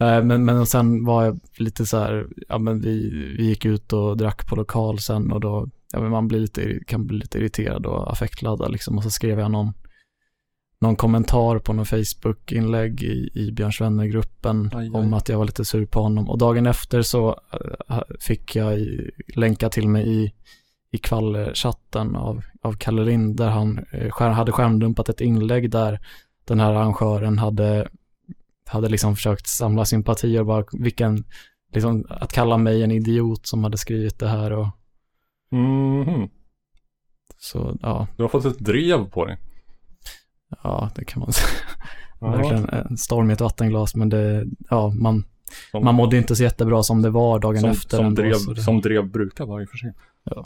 eh, men, men och sen var jag lite så här, ja men vi, vi gick ut och drack på lokal sen och då, ja men man blir lite, kan bli lite irriterad och affektladdad liksom och så skrev jag någon någon kommentar på någon Facebook-inlägg i, i Björns vänner-gruppen om att jag var lite sur på honom. Och dagen efter så eh, fick jag länka till mig i, i kvalle-chatten av, av Kalle Lind där han eh, skär, hade skärmdumpat ett inlägg där den här arrangören hade, hade liksom försökt samla sympati och bara vilken, liksom att kalla mig en idiot som hade skrivit det här och Mhm. så ja, Du har fått ett drev på dig. ja det kan man säga. Verkligen en storm i ett vattenglas, men det, ja, man, Som, man mådde inte så jättebra som det var dagen som, efter. som, ändå, drev, det, som drev brukar vara i och för sig. Ja.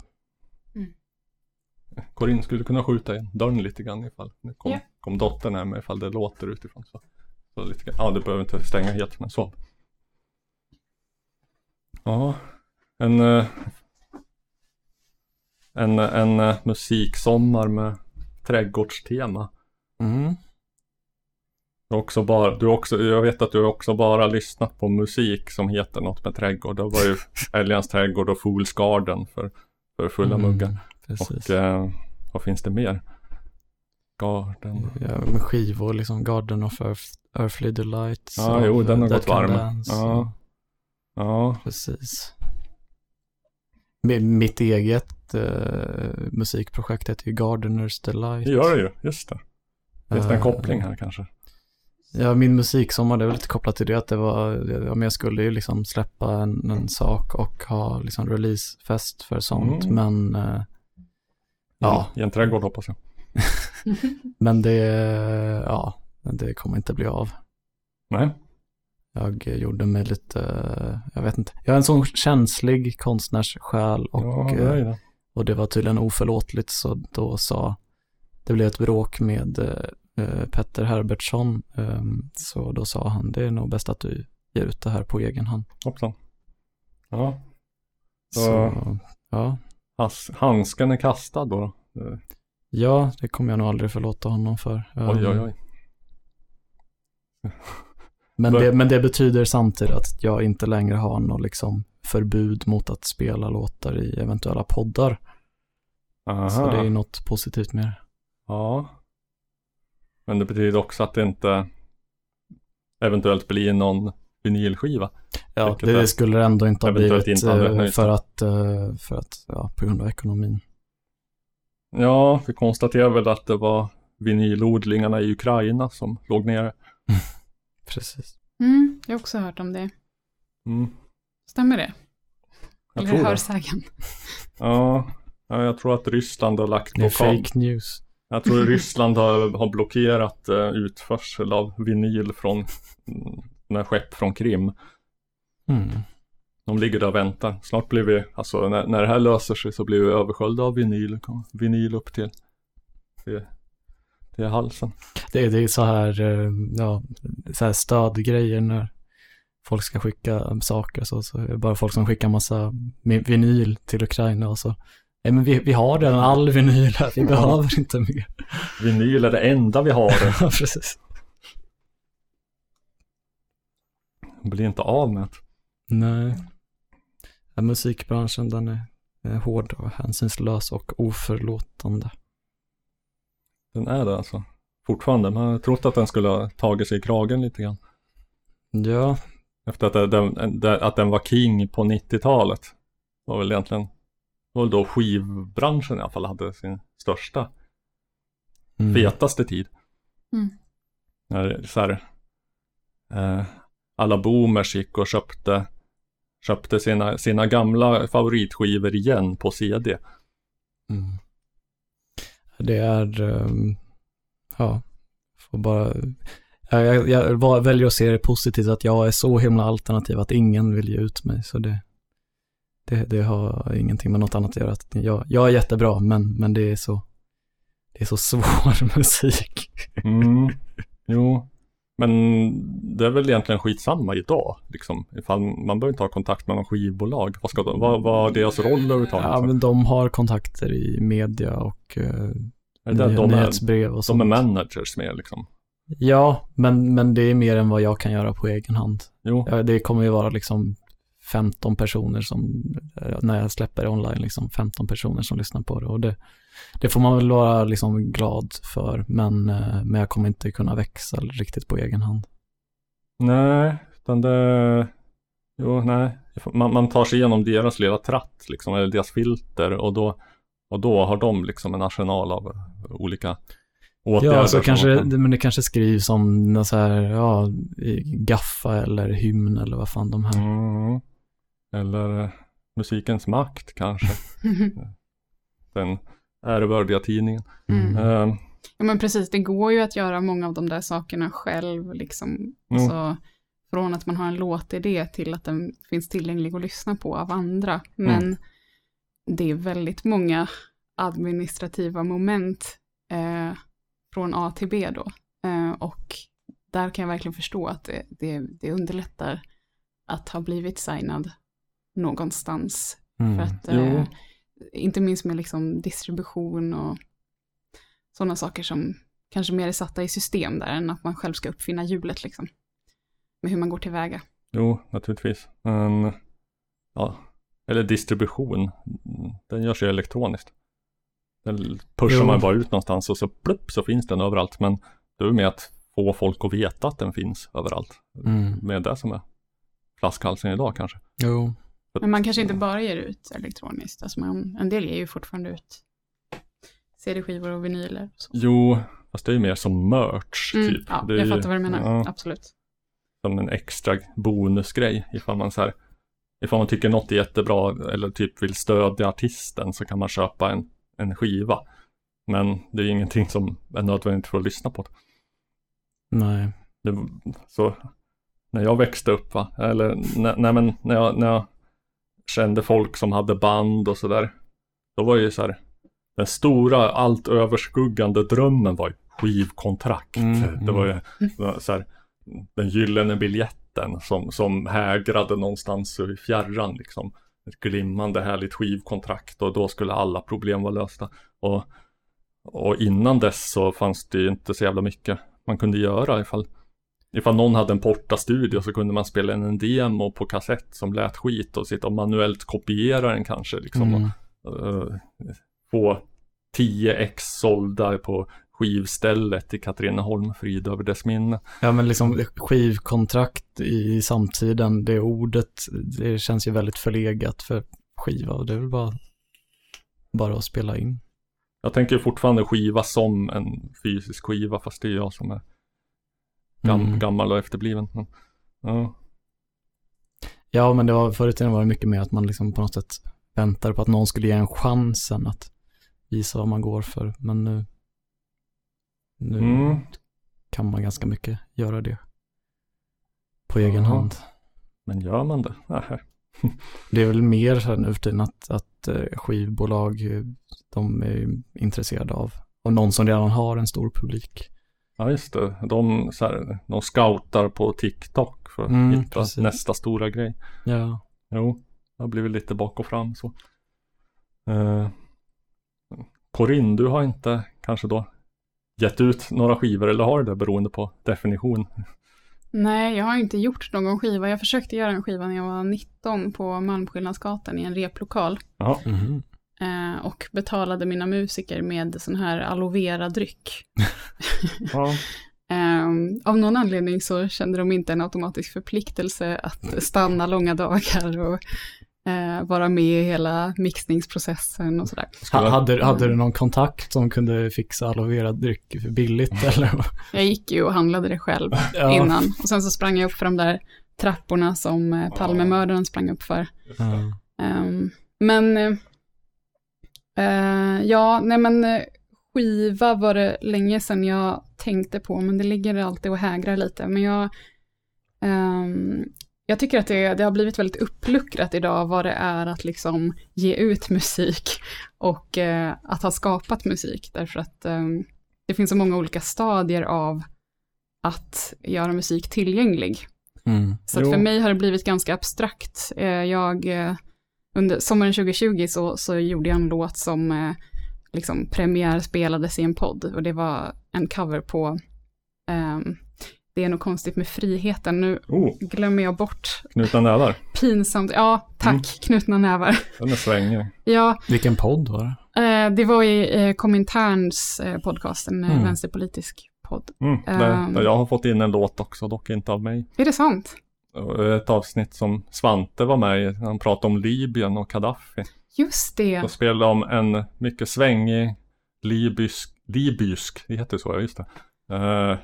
Corinne skulle kunna skjuta igen dörren lite grann ifall nu kom, Ja. kom dottern här med ifall det låter utifrån. Så, så lite grann. Ja, du behöver inte stänga helt men så. Ja, en, eh, en, en eh, musiksommar med trädgårdstema. mm, Du också bara, du också, jag vet att du också bara lyssnat på musik som heter något med trädgård. Det var ju Älgens trädgård och Fools Garden för, för fulla mm, muggar. Precis. Och eh, vad finns det mer? Garden. Ja, med skivor, liksom Garden of Earth, Earthly Delights. Ja, av, jo, den har gått varm. Dance, Ja. och- Ja, Precis. Mi- Mitt eget eh, musikprojekt heter ju Gardeners Delight. det gör det ju. Just det. Finns det en Eh, koppling här kanske? Ja, min musiksommar, det väl lite kopplat till det att det var, ja, men jag skulle ju liksom släppa en, en sak och ha liksom releasefest för sånt, Mm. men eh, ja, I en trädgård hoppas jag. men det, ja, det kommer inte bli av. Nej. Jag gjorde mig lite, jag vet inte, jag är en sån känslig konstnärssjäl och, ja, eh, det är det. och det var tydligen oförlåtligt så då sa, det blev ett bråk med eh, Petter Herbertsson, eh, så då sa han det är nog bäst att du ger ut det här på egen hand. Hoppsan. Ja, Så, Så- ja. Has, handsken är kastad då. då. Ja, det kommer jag nog aldrig förlåta honom för. Oj, oj, Um, oj. Men, det, men det betyder samtidigt att jag inte längre har något liksom förbud mot att spela låtar i eventuella poddar. Aha. Så det är något positivt med det. Ja. Men det betyder också att det inte eventuellt blir någon vinylskiva. Ja, det är skulle det ändå inte ha blivit inte hade eh, för att, eh, för att, ja, på grund av ekonomin. Ja, vi konstaterar väl att det var vinylodlingarna i Ukraina som låg nere. Precis. Mm, jag har också hört om det. Mm, Stämmer det? jag Eller tror det. hörsägen? Ja, ja, jag tror att Ryssland har lagt Det är blockad. fake news. Jag tror Ryssland har, har blockerat eh, utförsel av vinyl från när skepp från Krim. Mm. De ligger där och väntar. Snart blir vi, alltså när, när det här löser sig så blir vi översköljda av vinyl. Vinyl upp till, till, till halsen. Det, är- det är så här, eh, ja, så här stödgrejer när folk ska skicka saker. Så, så är det bara folk som skickar massa vinyl till Ukraina och så. Nej men vi, vi har redan all vinyl här, vi behöver inte mer. Vinyl är det enda vi har. Ja, precis. Blir inte av med det. Nej. Ja, musikbranschen den är, hård och hänsynslös och oförlåtande. Den är det alltså. Fortfarande. Man har trott att den skulle ha tagit sig i kragen lite grann. Ja, Efter att den, att den var king på 90-talet. Var väl egentligen, var väl då skivbranschen i alla fall hade sin största, mm. fetaste tid. Mm. När så här, eh, alla boomers gick och köpte, köpte sina, sina gamla favoritskivor igen på CD. Mm. Det är, ehm, ja, får bara, jag, jag, jag väljer att se det positivt att jag är så himla alternativ att ingen vill ge ut mig. Så det, det, det har ingenting med något annat att göra. Att Jag, jag är jättebra, men, men det är så, det är så svår musik. Mm. Jo, men det är väl egentligen skitsamma idag. Liksom. Ifall man behöver inte ha kontakt med någon skivbolag. Vad, ska de, vad, vad är deras roll överhuvudtaget? Ja, men de har kontakter i media och uh, är det där de, nyhetsbrev och de är sånt. managers med liksom? Ja, men, men det är mer än vad jag kan göra på egen hand. Jo, det kommer ju vara liksom 15 personer som, eh, när jag släpper det online, liksom 15 personer som lyssnar på det. Och det, det får man väl vara liksom glad för, men, eh, men jag kommer inte kunna växa riktigt på egen hand. nej, utan det... Jo, nej. Man, man tar sig igenom deras lilla tratt liksom, eller deras filter och då, och då har de liksom en arsenal av olika åtgärder. Ja, så som kanske, kan- men det kanske skrivs om något så här, ja, Gaffa eller hymn eller vad fan de här. Mm. Eller eh, musikens makt kanske. Den ärevördiga tidningen. Mm. Eh, Ja men precis, det går ju att göra många av de där sakerna själv liksom. Alltså, från att man har en låtidé till att den finns tillgänglig att lyssna på av andra. Men det är väldigt många administrativa moment eh, från A till B då. Eh, och där kan jag verkligen förstå att det, det, det underlättar att ha blivit signad någonstans. Mm. För att, eh, inte minst med liksom distribution och sådana saker som kanske mer är satta i system där än att man själv ska uppfinna hjulet liksom. Med hur man går tillväga. jo, naturligtvis. Men, ja. Eller distribution. Den görs ju elektroniskt. Den pushar Jo. man bara ut någonstans och så plupp så finns den överallt. Men det är med att få folk att veta att den finns överallt. Mm. Med det som är flaskhalsen idag kanske. Jo. Men man kanske inte bara ger ut elektroniskt. Alltså man, en del ger ju fortfarande ut CD-skivor och vinyler. och Så. Jo, fast det är ju mer som merch Mm, typ. ja, det är jag ju- fattar vad du menar. ja. Absolut. som en extra bonusgrej. Ifall man så här, ifall man tycker något är jättebra eller typ vill stödja artisten så kan man köpa en, en skiva. Men det är ingenting som är nödvändigt för att lyssna på det. Nej. det så när jag växte upp va, eller när, nej, men när, jag, när jag kände folk som hade band och sådär. Då var ju så här, den stora allt överskuggande drömmen var ju skivkontrakt. Mm, Det var ju var så här, den gyllene biljetten som, som hägrade någonstans i fjärran liksom. Ett glimmande härligt skivkontrakt och då skulle alla problem vara lösta. Och, och innan dess så fanns det ju inte så jävla mycket man kunde göra ifall Ifall någon hade en portastudio så kunde man spela in en demo på kassett som lät skit och sitta och manuellt kopiera den kanske liksom. Mm. Och, eh, få 10 ex sålda på skivstället i Katrineholm, frid över dess minne. Ja, men liksom skivkontrakt i samtiden, det ordet, det känns ju väldigt förlegat för skiva och det är väl bara, bara att spela in. Jag tänker fortfarande skiva som en fysisk skiva fast det är jag som är gam, Mm. gammal och efterbliven. Ja. Ja, men det var, förr i tiden var det mycket mer att man liksom på något sätt väntade på att någon skulle ge en chansen att visa vad man går för. Men nu, nu Mm. kan man ganska mycket göra det på egen hand. Men gör man det? Nej. Det är väl mer så här nu för tiden att, att eh, skivbolag, eh, de är intresserade av, och någon som redan har en stor publik. Ja just det, de, så här, de scoutar på TikTok för att Mm, hitta precis. nästa stora grej. Ja, Jo, det har blivit lite bak och fram så. Eh, Corinne, du har inte kanske då gett ut några skivor eller har du det beroende på definition? Nej, jag har inte gjort någon skiva. Jag försökte göra en skiva när jag var 19 på Malmskillnadsgatan i en replokal. Ja, Mhm. Eh, och betalade mina musiker med sån här aloe vera-dryck. ja. Eh, av någon anledning så kände de inte en automatisk förpliktelse att stanna långa dagar och eh, vara med i hela mixningsprocessen och sådär. Ha, hade, hade du någon kontakt som kunde fixa aloe vera-dryck för billigt eller? Jag gick ju och handlade det själv Ja. innan och sen så sprang jag upp för de där trapporna som eh, Palmemördaren sprang upp för. Ja. Ehm, men, eh, ja, nej men eh, skiva var det länge sedan jag tänkte på, men det ligger alltid och hägrar lite. Men jag, ehm, jag tycker att det, det har blivit väldigt uppluckrat idag vad det är att liksom ge ut musik och eh, att ha skapat musik, därför att ehm, det finns så många olika stadier av att göra musik tillgänglig. Mm. Så för mig har det blivit ganska abstrakt. Eh, Jag, under sommaren 2020 så, så gjorde jag en låt som eh, liksom premiärspelades i en podd och det var en cover på ehm, Det är nog konstigt med friheten. Nu Oh, glömmer jag bort knutna nävar. pinsamt. Ja, tack, Mm. knutna nävar. Den är svängig. Ja, Vilken podd var det? eh, det var i eh, Kominterns eh, podcast, en eh, Mm. vänsterpolitisk podd. Mm, där, Ehm. där jag har fått in en låt också, dock inte av mig. Är det sant? Ett avsnitt som Svante var med i, han pratade om Libyen och Gaddafi. Just det. Då spelade de en mycket svängig libysk, libysk, det heter så, ja just det. Uh,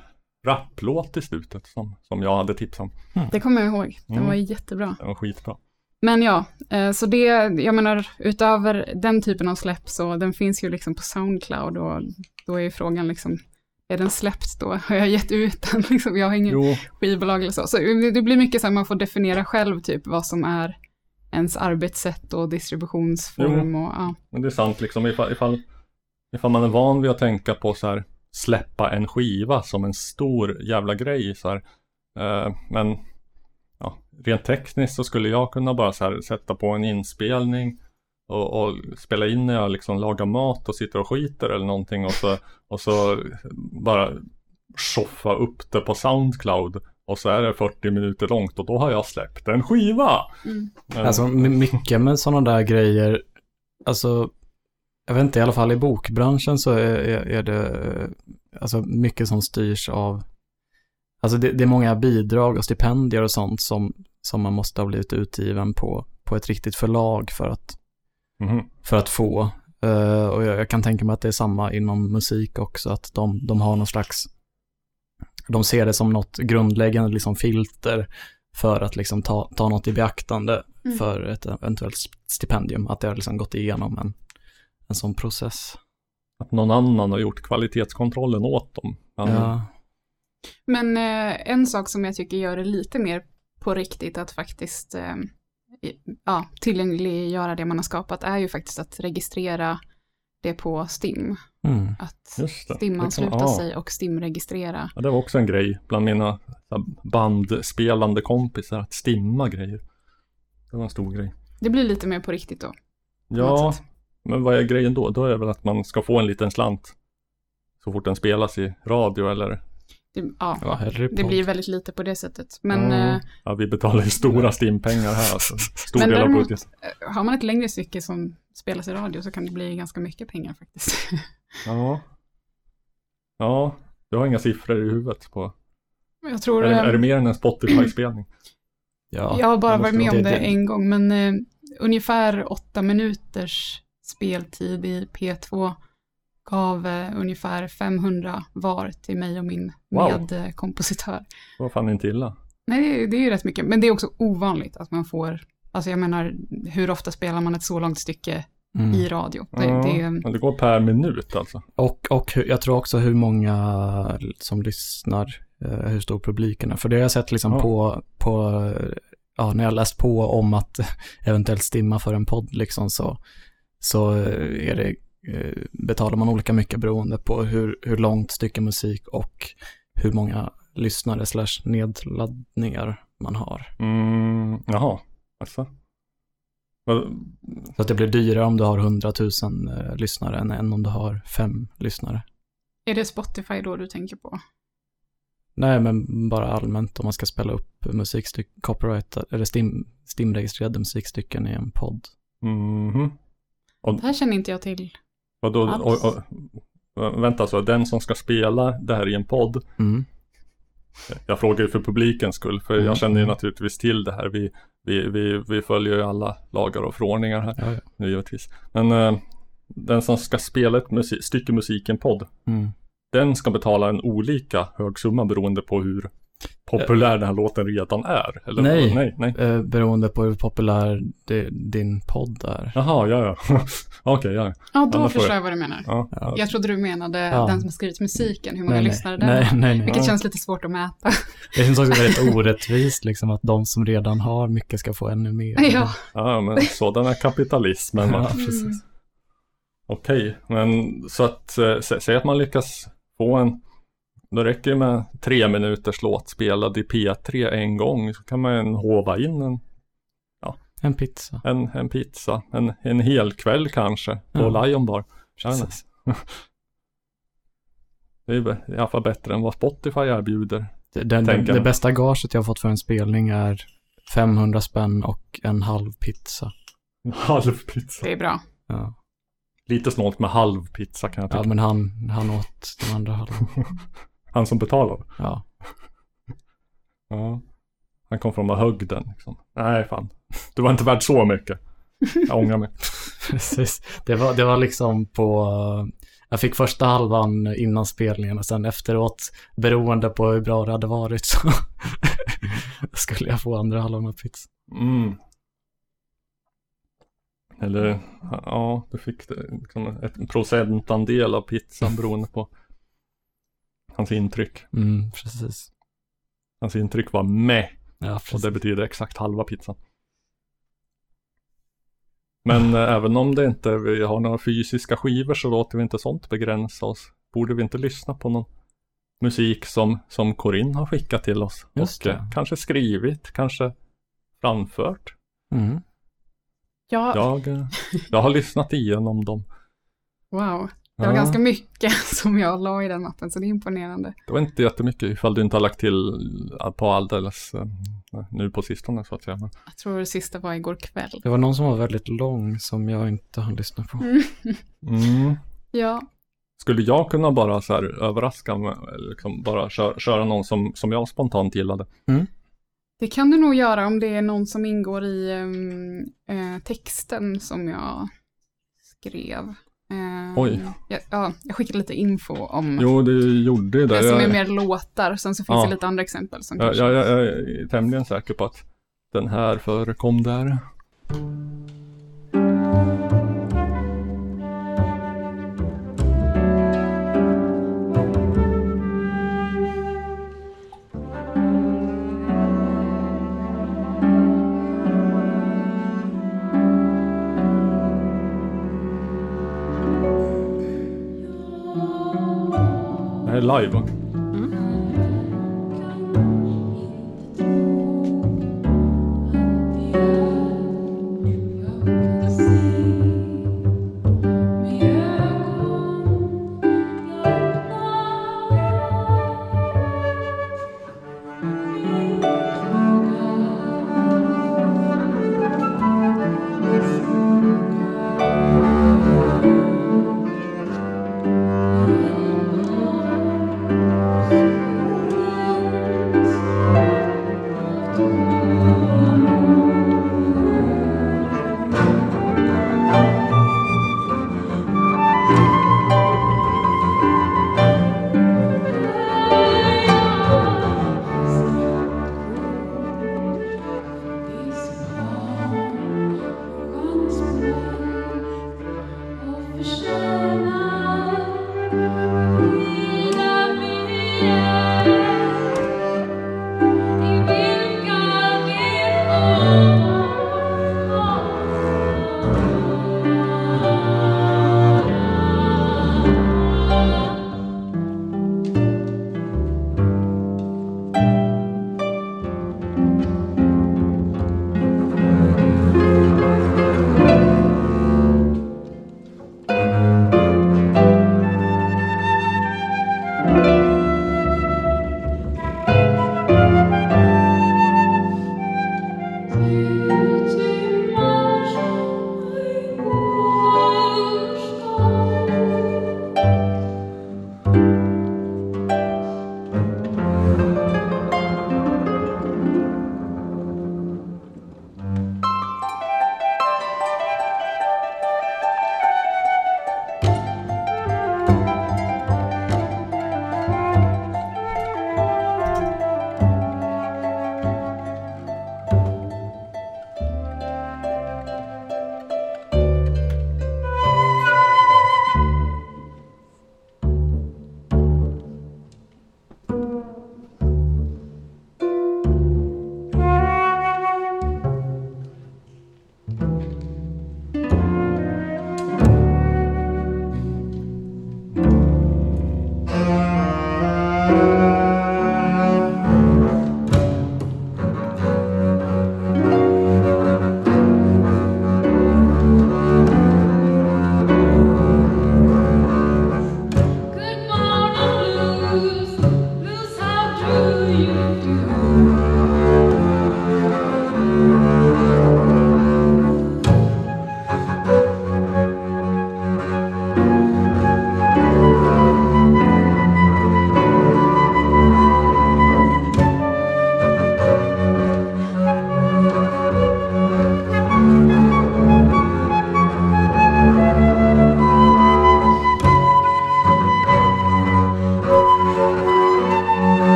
rapplåt i slutet som, som jag hade tips om. Det kommer jag ihåg. Den Mm. var jättebra. Den var skitbra. Men ja, eh, så det, jag menar, utöver den typen av släpp så den finns ju liksom på Soundcloud och då är ju frågan liksom, är den släppt då? Har jag gett ut den? Liksom, jag har ingen Jo, skivbolag eller så. Så det blir mycket så här, man får definiera själv typ vad som är ens arbetssätt och distributionsform och ja. men det är sant liksom ifall, ifall, ifall man är van vid att tänka på så här släppa en skiva som en stor jävla grej så här. Eh, men ja, rent tekniskt så skulle jag kunna bara så här sätta på en inspelning och, och spela in när jag liksom lagar mat och sitter och skiter eller någonting och så, och så bara tjoffa upp det på Soundcloud och så är det 40 minuter långt och då har jag släppt en skiva. Eh, Alltså my- mycket med sådana där grejer, alltså, jag vet inte, i alla fall i bokbranschen så är, är, är det alltså mycket som styrs av, alltså det, det är många bidrag och stipendier och sånt som, som man måste ha blivit utgiven på, på ett riktigt förlag för att, mhm. för att få. Eh, och jag, jag kan tänka mig att det är samma inom musik också, att de, de har någon slags, de ser det som något grundläggande liksom filter för att liksom ta, ta något i beaktande Mm. för ett eventuellt stipendium, att det har liksom gått igenom en, en sån process. Att någon annan har gjort kvalitetskontrollen åt dem. Men, Ja, Men eh, en sak som jag tycker gör det lite mer på riktigt att faktiskt eh, ja, tillgängliggöra det man har skapat är ju faktiskt att registrera det på STIM. mm. Att. STIM-ansluta ja. sig och STIM-registrera. Ja, det var också en grej bland mina bandspelande kompisar att stimma grejer. Det var en stor grej. Det blir lite mer på riktigt då. något Ja, men vad är grejen då? Då är det väl att man ska få en liten slant så fort den spelas i radio eller? Det, ja, ja det blir väldigt lite på det sättet. Men eh, ja, vi betalar ju stora stimpengar här alltså. Stor Men del av budgeten. har man ett längre stycke som spelas i radio så kan det bli ganska mycket pengar faktiskt. Ja. Ja, du har inga siffror i huvudet på. jag tror... Är, det- eh, är det mer än en Spotify-spelning? Ja, Jag har bara varit med om det det- en gång, men eh, ungefär åtta minuters speltid i P2 gav eh, ungefär 500 var till mig och min Wow. medkompositör. Var fan inte illa. Nej, det, är- det är ju rätt mycket, men det är också ovanligt att man får, alltså jag menar, hur ofta spelar man ett så långt stycke mm. i radio? Det, ja, det, det går per minut alltså. Och, och jag tror också hur många som lyssnar, eh, hur stor publiken är. För det har jag sett liksom Ja. på, på, ja, när jag läst på om att eventuellt stimma för en podd liksom så, så eh, är det, betalar man olika mycket beroende på hur, hur långt stycke musik och hur många lyssnare slash nedladdningar man har. Mm, jaha, alltså. Så att det blir dyrare om du har 100 000 eh, lyssnare än, än om du har fem lyssnare. är det Spotify då du tänker på? Nej, men bara allmänt om man ska spela upp musikstycken, copyright eller Stim, Stim-registrerade musikstycken i en podd. Mhm. Det här känner inte jag till. Vadå, Alls. och, och, vänta så, den som ska spela det här i en podd, Mm. jag frågar ju för publikens skull, för Mm. jag känner ju naturligtvis till det här, vi, vi, vi, vi följer ju alla lagar och förordningar här, Ja, ja. nu givetvis. Men eh, den som ska spela ett musik, stycke musik i en podd, Mm. den ska betala en olika hög summa beroende på hur populär den här låten redan är? Eller? Nej. nej, nej. Eh, beroende på hur populär det, din podd är. Jaha, ja, ja. Okej, ja. Ja, Ja, då förstår jag. jag vad du menar. ja. Ja. Jag trodde du menade Ja. den som har skrivit musiken, hur många nej, lyssnare den nej, nej, nej. Vilket Ja. känns lite svårt att mäta. Det känns också väldigt orättvist liksom att de som redan har mycket ska få ännu mer. Ja. ja, men sådan är kapitalismen. Ja, precis. Okej, men så att eh, sä- säg att man lyckas få en då räcker det med tre minuters låt spelad i P3 en gång så kan man hova in en, En pizza. en, en pizza, en, en hel kväll kanske på Ja. Lion Bar. Det är i alla fall bättre än vad Spotify erbjuder. Det, det, det, Tänker det jag. bästa gaget jag har fått för en spelning är 500 spänn och en halv pizza. Halv pizza. Det är bra. Ja, Lite snålt med halv pizza kan jag tycka. ja men han, han åt den andra halvan. Han som betalar. Ja. Ja. Han kom från och högg den liksom. Nej fan. Du var inte värd så mycket. Jag ångrar mig. Precis. Det var, det var liksom på... Jag fick första halvan innan spelningen och sen efteråt, beroende på hur bra det hade varit, så skulle jag få andra halvan av pizza. Mm. Eller ja, du fick det, liksom ett procentandel av pizzan beroende på hans intryck. Mm, precis. Hans intryck var med Ja, och det betyder exakt halva pizzan. Men eh, även om det inte vi har några fysiska skivor så låter vi inte sånt begränsa oss. Borde vi inte lyssna på någon musik som, som Corinne har skickat till oss? Just och det. eh, kanske skrivit, kanske framfört. Mm. Ja, Jag, eh, jag har lyssnat igenom dem. wow. Det var Ja. ganska mycket som jag la i den mappen, så det är imponerande. Det var inte jättemycket ifall du inte har lagt till eh, på alldeles eh, nu på sistone så att säga. Men, Jag tror det sista var igår kväll. Det var någon som var väldigt lång som jag inte hann lyssna på. mm. Ja, Skulle jag kunna bara så här överraska med, eller liksom bara köra, köra någon som, som jag spontant gillade? det kan du nog göra om det är någon som ingår i ehm, eh, texten som jag skrev. Ehm, Oj. Jag, ja, jag skickade lite info om Jo, du gjorde det. det som är Jag, mer låtar. Sen så finns Ja. det lite andra exempel som jag, kanske... jag, jag är tämligen säker på att den här förekom där. Live?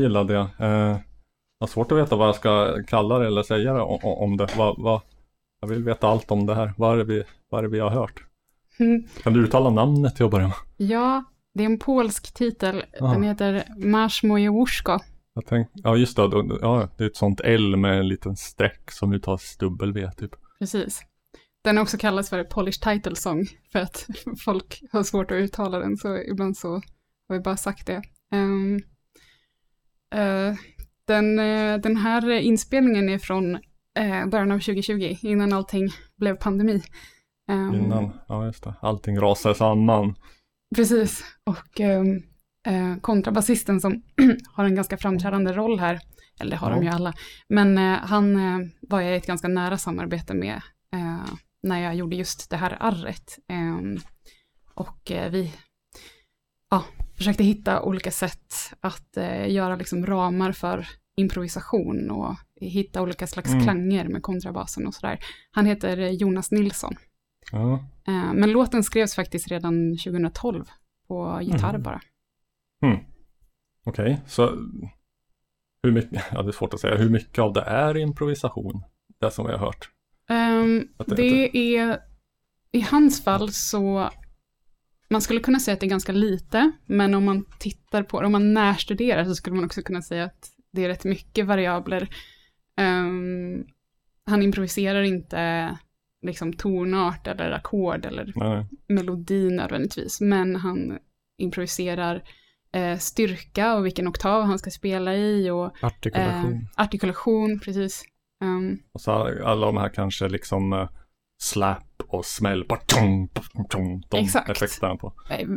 Jag gillar det. Eh, jag har svårt att veta vad jag ska kalla det eller säga det, om det. Vad, vad, jag vill veta allt om det här. Vad är det vi, vad är vi har hört? Mm. Kan du uttala namnet till att börja med? Ja, det är en polsk titel. Ja. Den heter Marsz moje łóżko. Jag tänk, ja just det, ja, det är ett sånt L med en liten streck som uttalas W typ. Precis. Den också kallats för Polish Title Song för att folk har svårt att uttala den så ibland så har vi bara sagt det. Eh, den, eh, den här inspelningen är från eh, början av 2020 innan allting blev pandemi. Ehm, Innan, ja just det, allting rasar samman. Precis, och ehm, eh, kontrabasisten som har en ganska framträdande roll här, eller det har de Ja. ju alla, men eh, han eh, var jag i ett ganska nära samarbete med eh, när jag gjorde just det här arret. Ehm, och eh, vi ja, försökte hitta olika sätt att eh, göra liksom ramar för improvisation och hitta olika slags Mm. klanger med kontrabasen och sådär. Han heter eh, Jonas Nilsson. Ja, Eh, Men låten skrevs faktiskt redan 2012 på gitarr Mhm. bara. okej, så hur mycket, ja det är svårt att säga, hur mycket av det är improvisation? Det som vi har hört. Det- det är, i hans fall så, man skulle kunna säga att det är ganska lite, men om man tittar på om man närstuderar så skulle man också kunna säga att det är rätt mycket variabler. Ehm, han improviserar inte liksom tonart eller ackord eller Nej, melodi nödvändigtvis, men han improviserar eh, styrka och vilken oktav han ska spela i och Artikulation. Eh, artikulation, precis. Ehm, Och så alla de här kanske liksom eh, slap och smäll, batong, batong, de Exakt. effekterna på. eh,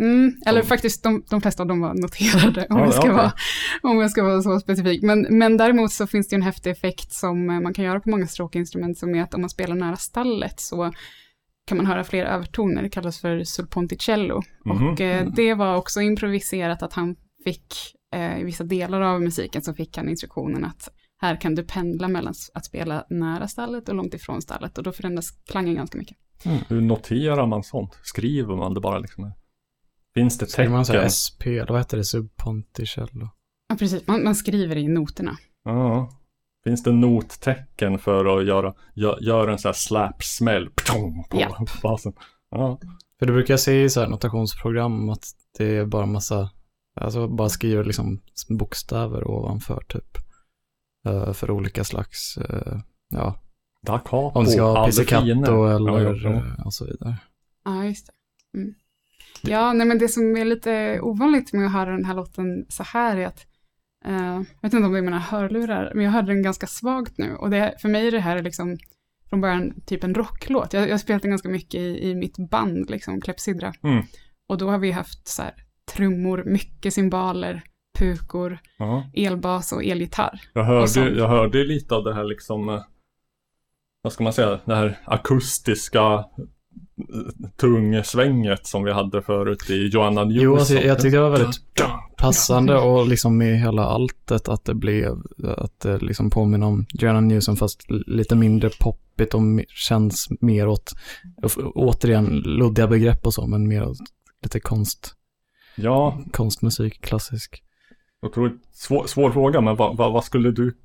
mm, eller Som- faktiskt, de, de flesta av dem var noterade, om, Ja, jag, ska okej. vara, om jag ska vara så specifik. Men, men däremot så finns det ju en häftig effekt som eh, man kan göra på många stråkinstrument, som är att om man spelar nära stallet så kan man höra fler övertoner, det kallas för sulponticello. Mhm. Och eh, det var också improviserat att han fick, eh, i vissa delar av musiken så fick han instruktionen att här kan du pendla mellan att spela nära stallet och långt ifrån stallet och då förändras klangen ganska mycket. Hur noterar man sånt? Skriver man det bara liksom? Finns det Skriver man så här tecken? SP, eller vad heter det? Subponticello. Ja, precis, man, man skriver i noterna. Ja. Finns det nottecken för att göra, gö, göra en sån här slap-smäll på Ja. basen? Ja. För du brukar se i så här notationsprogram att det är bara massa, alltså bara skriver liksom bokstäver ovanför typ. Eh, för olika slags, eh, ja, Da capo, om det ska vara alle pizzicato eller Ja, eh, och så vidare. Ja, just det. Mm. Ja, nej men det som är lite ovanligt med att höra den här låten så här är att, jag vet inte om det är mina hörlurar, men jag hörde den ganska svagt nu. Och det, för mig är det här liksom från början typ en rocklåt. Jag, jag har spelat den ganska mycket i, i mitt band, liksom, Klepsydra. Mm. Och då har vi haft så här trummor, mycket cymbaler, pukor, Ja. elbas och elgitarr. Jag Och hörde, sånt. jag hörde lite av det här liksom, eh, vad ska man säga, det här akustiska eh, tungsvänget som vi hade förut i Joanna Newsom. Jo, alltså, jag, jag tyckte det var väldigt passande och liksom med hela alltet att det blev, att det liksom påminner om Joanna Newsom fast lite mindre poppigt och känns mer åt, återigen luddiga begrepp och så, men mer åt lite konst, Ja, konstmusik, klassisk. Otroligt svår, svår fråga, men vad, vad, vad skulle du,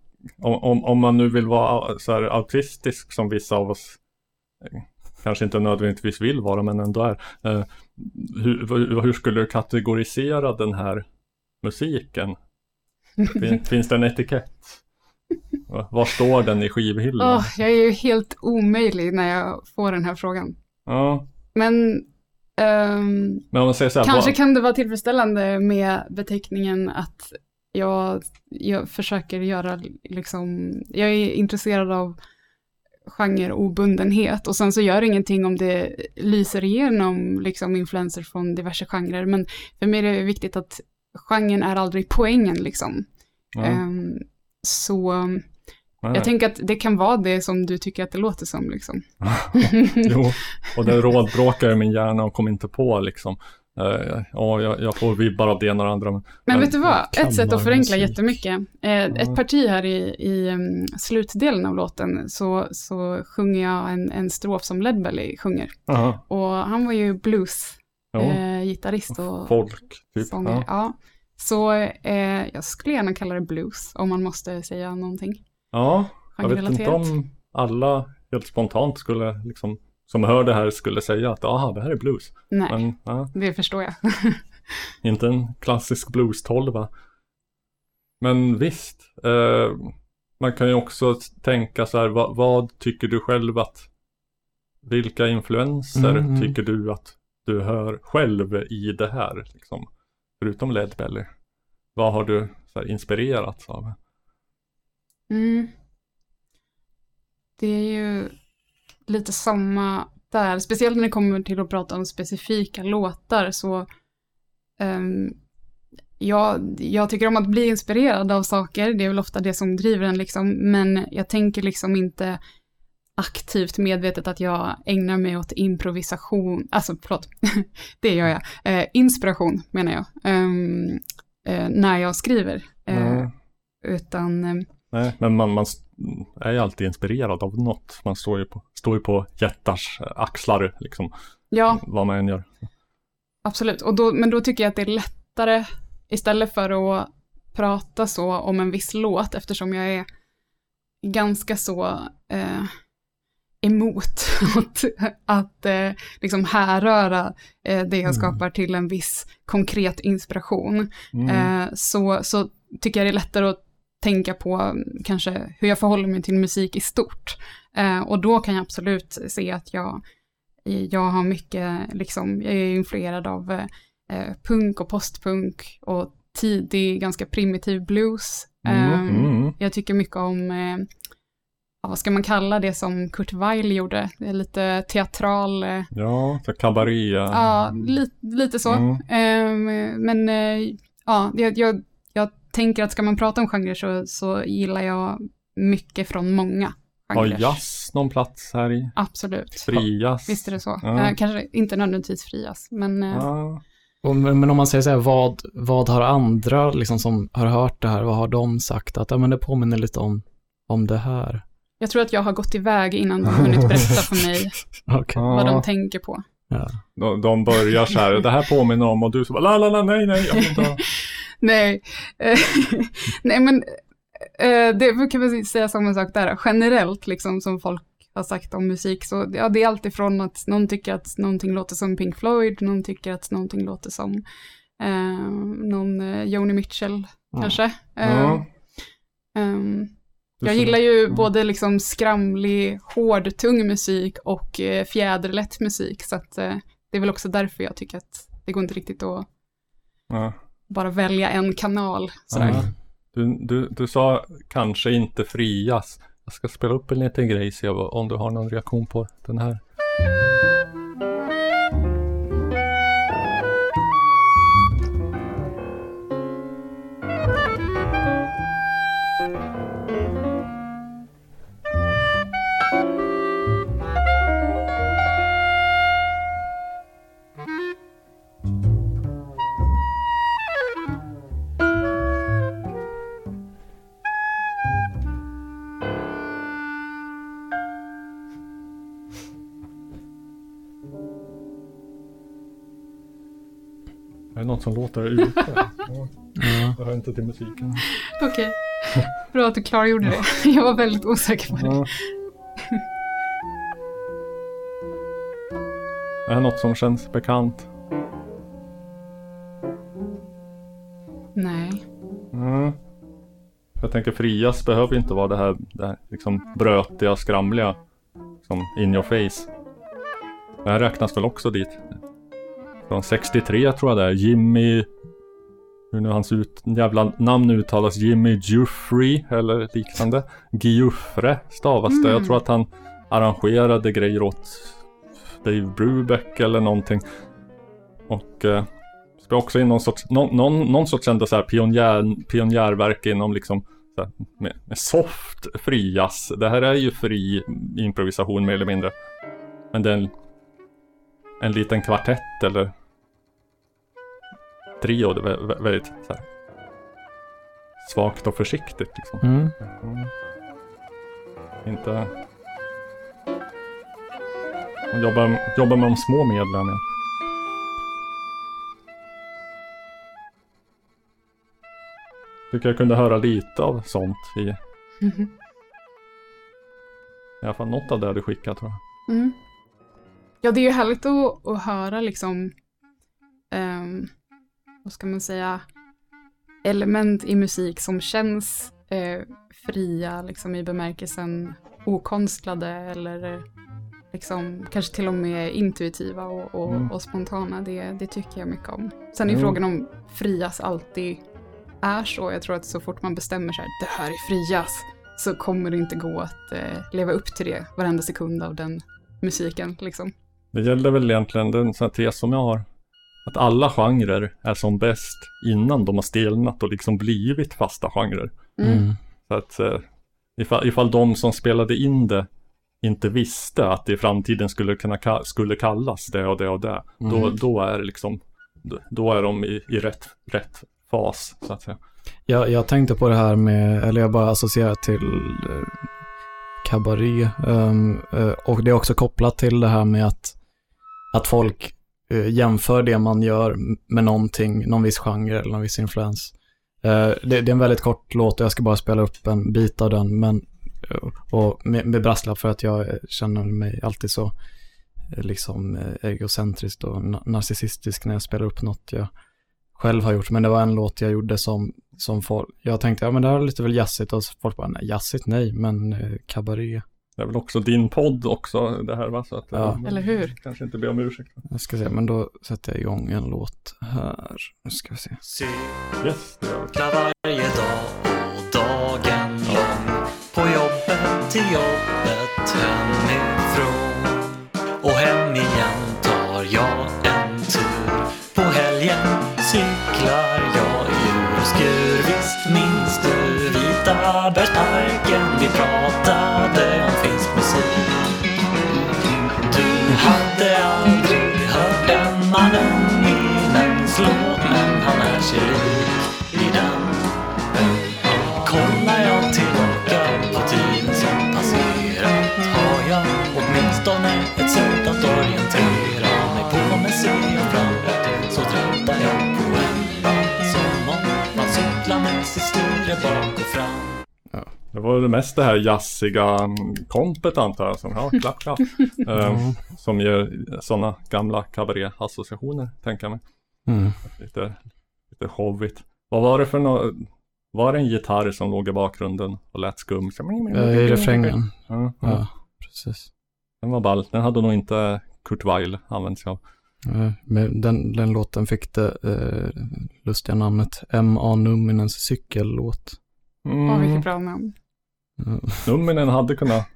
om, om, man nu vill vara så här autistisk som vissa av oss eh, kanske inte nödvändigtvis vill vara, men ändå är. Eh, hur, hur skulle du kategorisera den här musiken? Fin, finns det en etikett? Va- Var står den i skivhyllan? Åh, jag är ju helt omöjlig när jag får den här frågan. Ja, Men så här, Kanske vad, kan det vara tillfredsställande med beteckningen att jag, jag försöker göra, liksom, jag är intresserad av genreobundenhet och sen så gör det ingenting om det lyser igenom liksom influenser från diverse genrer, men för mig är det viktigt att genren är aldrig poängen liksom. ja, Ehm, så nej. jag tänker att det kan vara det som du tycker att det låter som liksom. Jo, och det rådbråkar i min hjärna och kom inte på liksom. Uh, ja, jag, jag får vibbar av det ena och det andra. Men, Men vet du vad? Ett sätt att förenkla musik. jättemycket. Eh, Ett parti här i, i um, slutdelen av låten så, så sjunger jag en, en strof som Led Belly sjunger. aha, Och han var ju blues, ja, eh, och folk, typ. sångare. Ja. Ja. Så eh, jag skulle gärna kalla det blues om man måste säga någonting. Ja, jag vet inte om alla helt spontant skulle liksom som hör det här skulle säga att aha, det här är blues. Nej, Men ja, det förstår jag. inte en klassisk blues 12 Men visst, eh, man kan ju också tänka så här, vad, vad tycker du själv att, vilka influenser Mm, mm. tycker du att du hör själv i det här, liksom, förutom Led Belly? Vad har du så här, inspirerats av? Mm. Det är ju lite samma där, speciellt när det kommer till att prata om specifika låtar så ehm, jag, jag tycker om att bli inspirerad av saker, det är väl ofta det som driver en liksom, men jag tänker liksom inte aktivt medvetet att jag ägnar mig åt improvisation, alltså förlåt, det gör jag, eh, inspiration menar jag, Ehm, eh, när jag skriver. Eh, Mm. Utan ehm, Nej, men man, man är ju alltid inspirerad av något. Man står ju på, står ju på jättars axlar, liksom, Ja, vad man än gör. absolut. Och då, men då tycker jag att det är lättare, istället för att prata så om en viss låt, eftersom jag är ganska så eh, emot att, att eh, liksom härröra eh, det jag skapar till en viss konkret inspiration. Mm. Eh, så, så tycker jag det är lättare att tänka på mm, kanske hur jag förhåller mig till musik i stort. Eh, och då kan jag absolut se att jag, jag har mycket, liksom, jag är influerad av eh, eh, punk och postpunk och tidig, ganska primitiv blues. Mm, Eh, mm. Jag tycker mycket om, eh, ja, vad ska man kalla det som Kurt Weill gjorde? Det är lite teatral, eh, Ja, så kabaré. Ja, li, lite så. Mm. Ehm, men ja, jag, jag tänker att ska man prata om genrer så, så gillar jag mycket från många Har jazz någon plats här i? Absolut. Frijazz? Visst är det så. Ja. Eh, kanske inte nödvändigtvis frias, men eh, Ja. Och, men om man säger så här, vad, vad har andra liksom som har hört det här, vad har de sagt? Att ja, men det påminner lite om, om det här. jag tror att jag har gått iväg innan de hunnit berätta för mig Okej. vad de tänker på. Ja. de, de börjar så här, det här påminner om och du så bara, la la la, nej nej, jag vill inte ha. Nej, nej men eh, det kan man säga samma sak där. Generellt liksom som folk har sagt om musik så ja, det är alltid från att någon tycker att någonting låter som Pink Floyd, någon tycker att någonting låter som eh, någon eh, Joni Mitchell Ja. kanske. Eh, Ja. Du jag gillar ju Mm. både liksom skramlig, hård, tung musik och eh, fjäderlätt musik så att eh, det är väl också därför jag tycker att det går inte riktigt att Ja. bara välja en kanal. Ja. Du, du, du sa kanske inte frias. Jag ska spela upp en liten grej, se om du har någon reaktion på den här. Som låter ute? Ja. Jag hör inte till musiken. Okej. Bra att du klargjorde det. Jag var väldigt osäker på det. Är det något som känns bekant? Nej. Mm. Jag tänker frias behöver inte vara det här, det här liksom brötiga, skramliga. Som in your face. Det här räknas väl också dit. Från 63 tror jag det är. Jimmy... Hur nu hans ut, jävla namn uttalas. Jimmy Giuffre eller liknande. Giuffre stavas det. Jag Mm. tror att han arrangerade grejer åt Dave Brubeck eller någonting. Och eh, spelar också in någon sorts, någon, någon, någon sorts ändå så här pionjär, pionjärverk inom liksom här, med, med soft frijazz. Det här är ju fri improvisation mer eller mindre. Men det är en, en liten kvartett eller trio. Det vä- väldigt så här, svagt och försiktigt liksom. Mm. Mm. Inte... Man jobbar, jobbar med de små medlen. Ja. tycker jag kunde höra lite av sånt i, i Mhm. alla fall något av det du skickade tror jag. Mm. Ja, det är ju härligt att, att höra liksom, ehm, vad ska man säga, element i musik som känns eh, fria liksom i bemärkelsen okonstlade eller liksom kanske till och med intuitiva och, och, Mm. och spontana. Det, det tycker jag mycket om. Sen är Mm. frågan om frias alltid är så. Jag tror att så fort man bestämmer sig, det här är frias, så kommer det inte gå att eh, leva upp till det varenda sekund av den musiken. Liksom. Det gäller väl egentligen den sån här tes som jag har. Att alla genrer är som bäst innan de har stelnat och liksom blivit fasta genrer. Mm. Så att eh, ifall, ifall de som spelade in det inte visste att det i framtiden skulle kunna ka- skulle kallas det och det och det. Då, då är det liksom, då- är de i, i rätt, rätt fas så att säga. Jag, jag tänkte på det här med, eller jag bara associerar till eh, kabaré. ehm, eh, och det är också kopplat till det här med att, att folk Eh, jämför det man gör med någonting, någon viss genre eller någon viss influens. Eh, det, det är en väldigt kort låt och jag ska bara spela upp en bit av den, men eh, och med, med brasklapp för att jag känner mig alltid så eh, liksom egocentriskt egocentrisk och na- narcissistisk när jag spelar upp något jag själv har gjort. Men det var en låt jag gjorde som, som folk, jag tänkte, ja men det här är lite väl jazzigt och folk bara, nej jazzigt nej, men eh, kabaré. Det är väl också din podd också det här va? Så att, Ja. eh, Eller hur? Kanske inte be om ursäkt. Jag ska se, men då sätter jag igång en låt här. Nu ska vi se. Yes, det gör vi. cyklar varje dag och dagen lång På jobbet, till jobbet, hemifrån Och hem igen tar jag en tur På helgen cyklar jag i ur och skur Visst minns du Vita bergsparken Vi pratade åtminstone ett sätt att orientera mig på Men ser jag framåt så trampar jag på en band Som om man cyklar med sitt styre bak och fram Det var det mest det här jazziga kompet antar jag. Som, ja, klapp, klapp. eh, som ger sådana gamla kabaré-associationer, tänker jag mig. Mm. Lite, lite showigt. Vad var det för något? Var det en gitarr som låg i bakgrunden och lät skum? Eh, I refrängen. Ja, ja. Ja, precis. Den var ball. Den hade nog inte Kurt Weill använt sig av. Men den, den låten fick det eh, lustiga namnet M.A. Numminens cykellåt. Mm. Åh, vilket bra namn. Mm. Numminen hade kunnat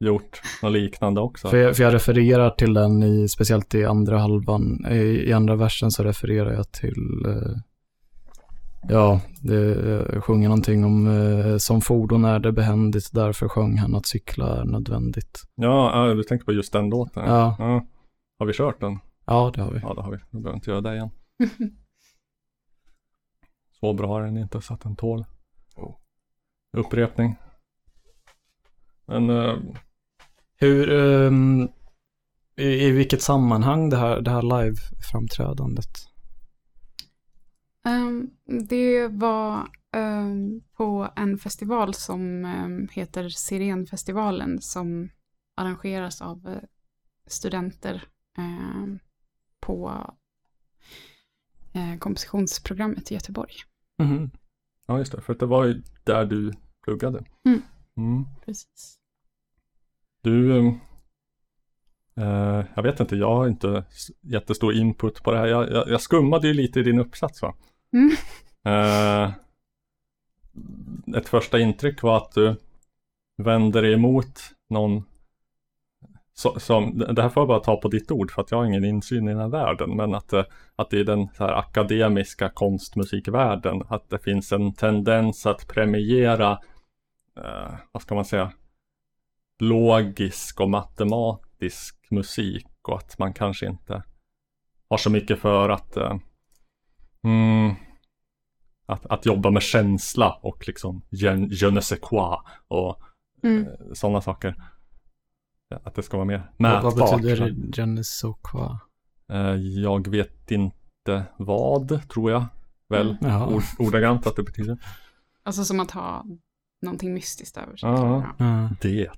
gjort något liknande också. För, jag, för jag refererar till den i, speciellt i andra halvan, i, i andra versen så refererar jag till, eh, ja, det jag sjunger någonting om, eh, som fordon är det behändigt, därför sjöng han att cykla är nödvändigt. Ja, ja, du tänker på just den låten. Ja. Har vi kört den? Ja, det har vi. Ja, det har vi. Vi behöver inte göra det igen. Så bra är den inte så att den tål upprepning. Men eh, Hur, ehm, i, i vilket sammanhang det här, det här live-framträdandet? Ehm, det var ehm, på en festival som ehm, heter Sirenfestivalen som arrangeras av eh, studenter på eh, kompositionsprogrammet i Göteborg. Mhm. ja, just det. För det var ju där du pluggade. Mm. Mm. Precis. Du, eh, jag vet inte, jag har inte jättestor input på det här. Jag, jag, jag skummade ju lite i din uppsats va? Mm. Eh, ett första intryck var att du vänder dig emot någon så, som, det här får jag bara ta på ditt ord för att jag har ingen insyn i den här världen. Men att, eh, att i den så här akademiska konstmusikvärlden att det finns en tendens att premiera, eh, vad ska man säga, logisk och matematisk musik och att man kanske inte har så mycket för att eh, mm, att, att jobba med känsla och liksom je, je ne sais quoi och Mm. sådana saker. Ja, Att det ska vara mer Vad, mätbart. vad betyder Jenny Sokwa? Eh, Jag vet inte vad, tror jag. väl Ja. ord, ordagrant att det betyder. Alltså som att ha någonting mystiskt över sig. Ja. Ja. Det.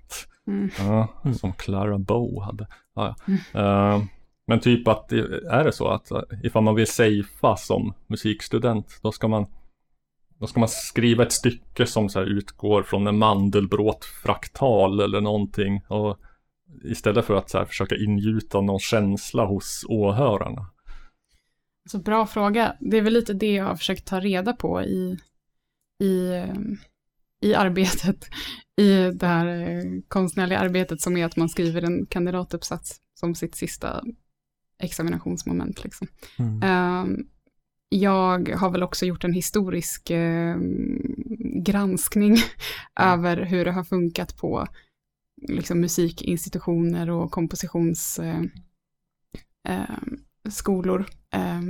Mm. Ja, som Clara Bow hade. Ja, ja. Eh, men typ att, är det så att ifall man vill safea som musikstudent, då ska man då ska man skriva ett stycke som så här utgår från en mandelbrot-fraktal eller någonting. Och istället för att så här försöka ingjuta någon känsla hos åhörarna. Alltså, bra fråga. Det är väl lite det jag har försökt ta reda på i, i, i arbetet. I det här eh, konstnärliga arbetet som är att man skriver en kandidatuppsats som sitt sista examinationsmoment. Liksom. Mm. Ehm, jag har väl också gjort en historisk eh, granskning över hur det har funkat på liksom, musikinstitutioner och kompositionsskolor. Eh, eh, skolor, eh,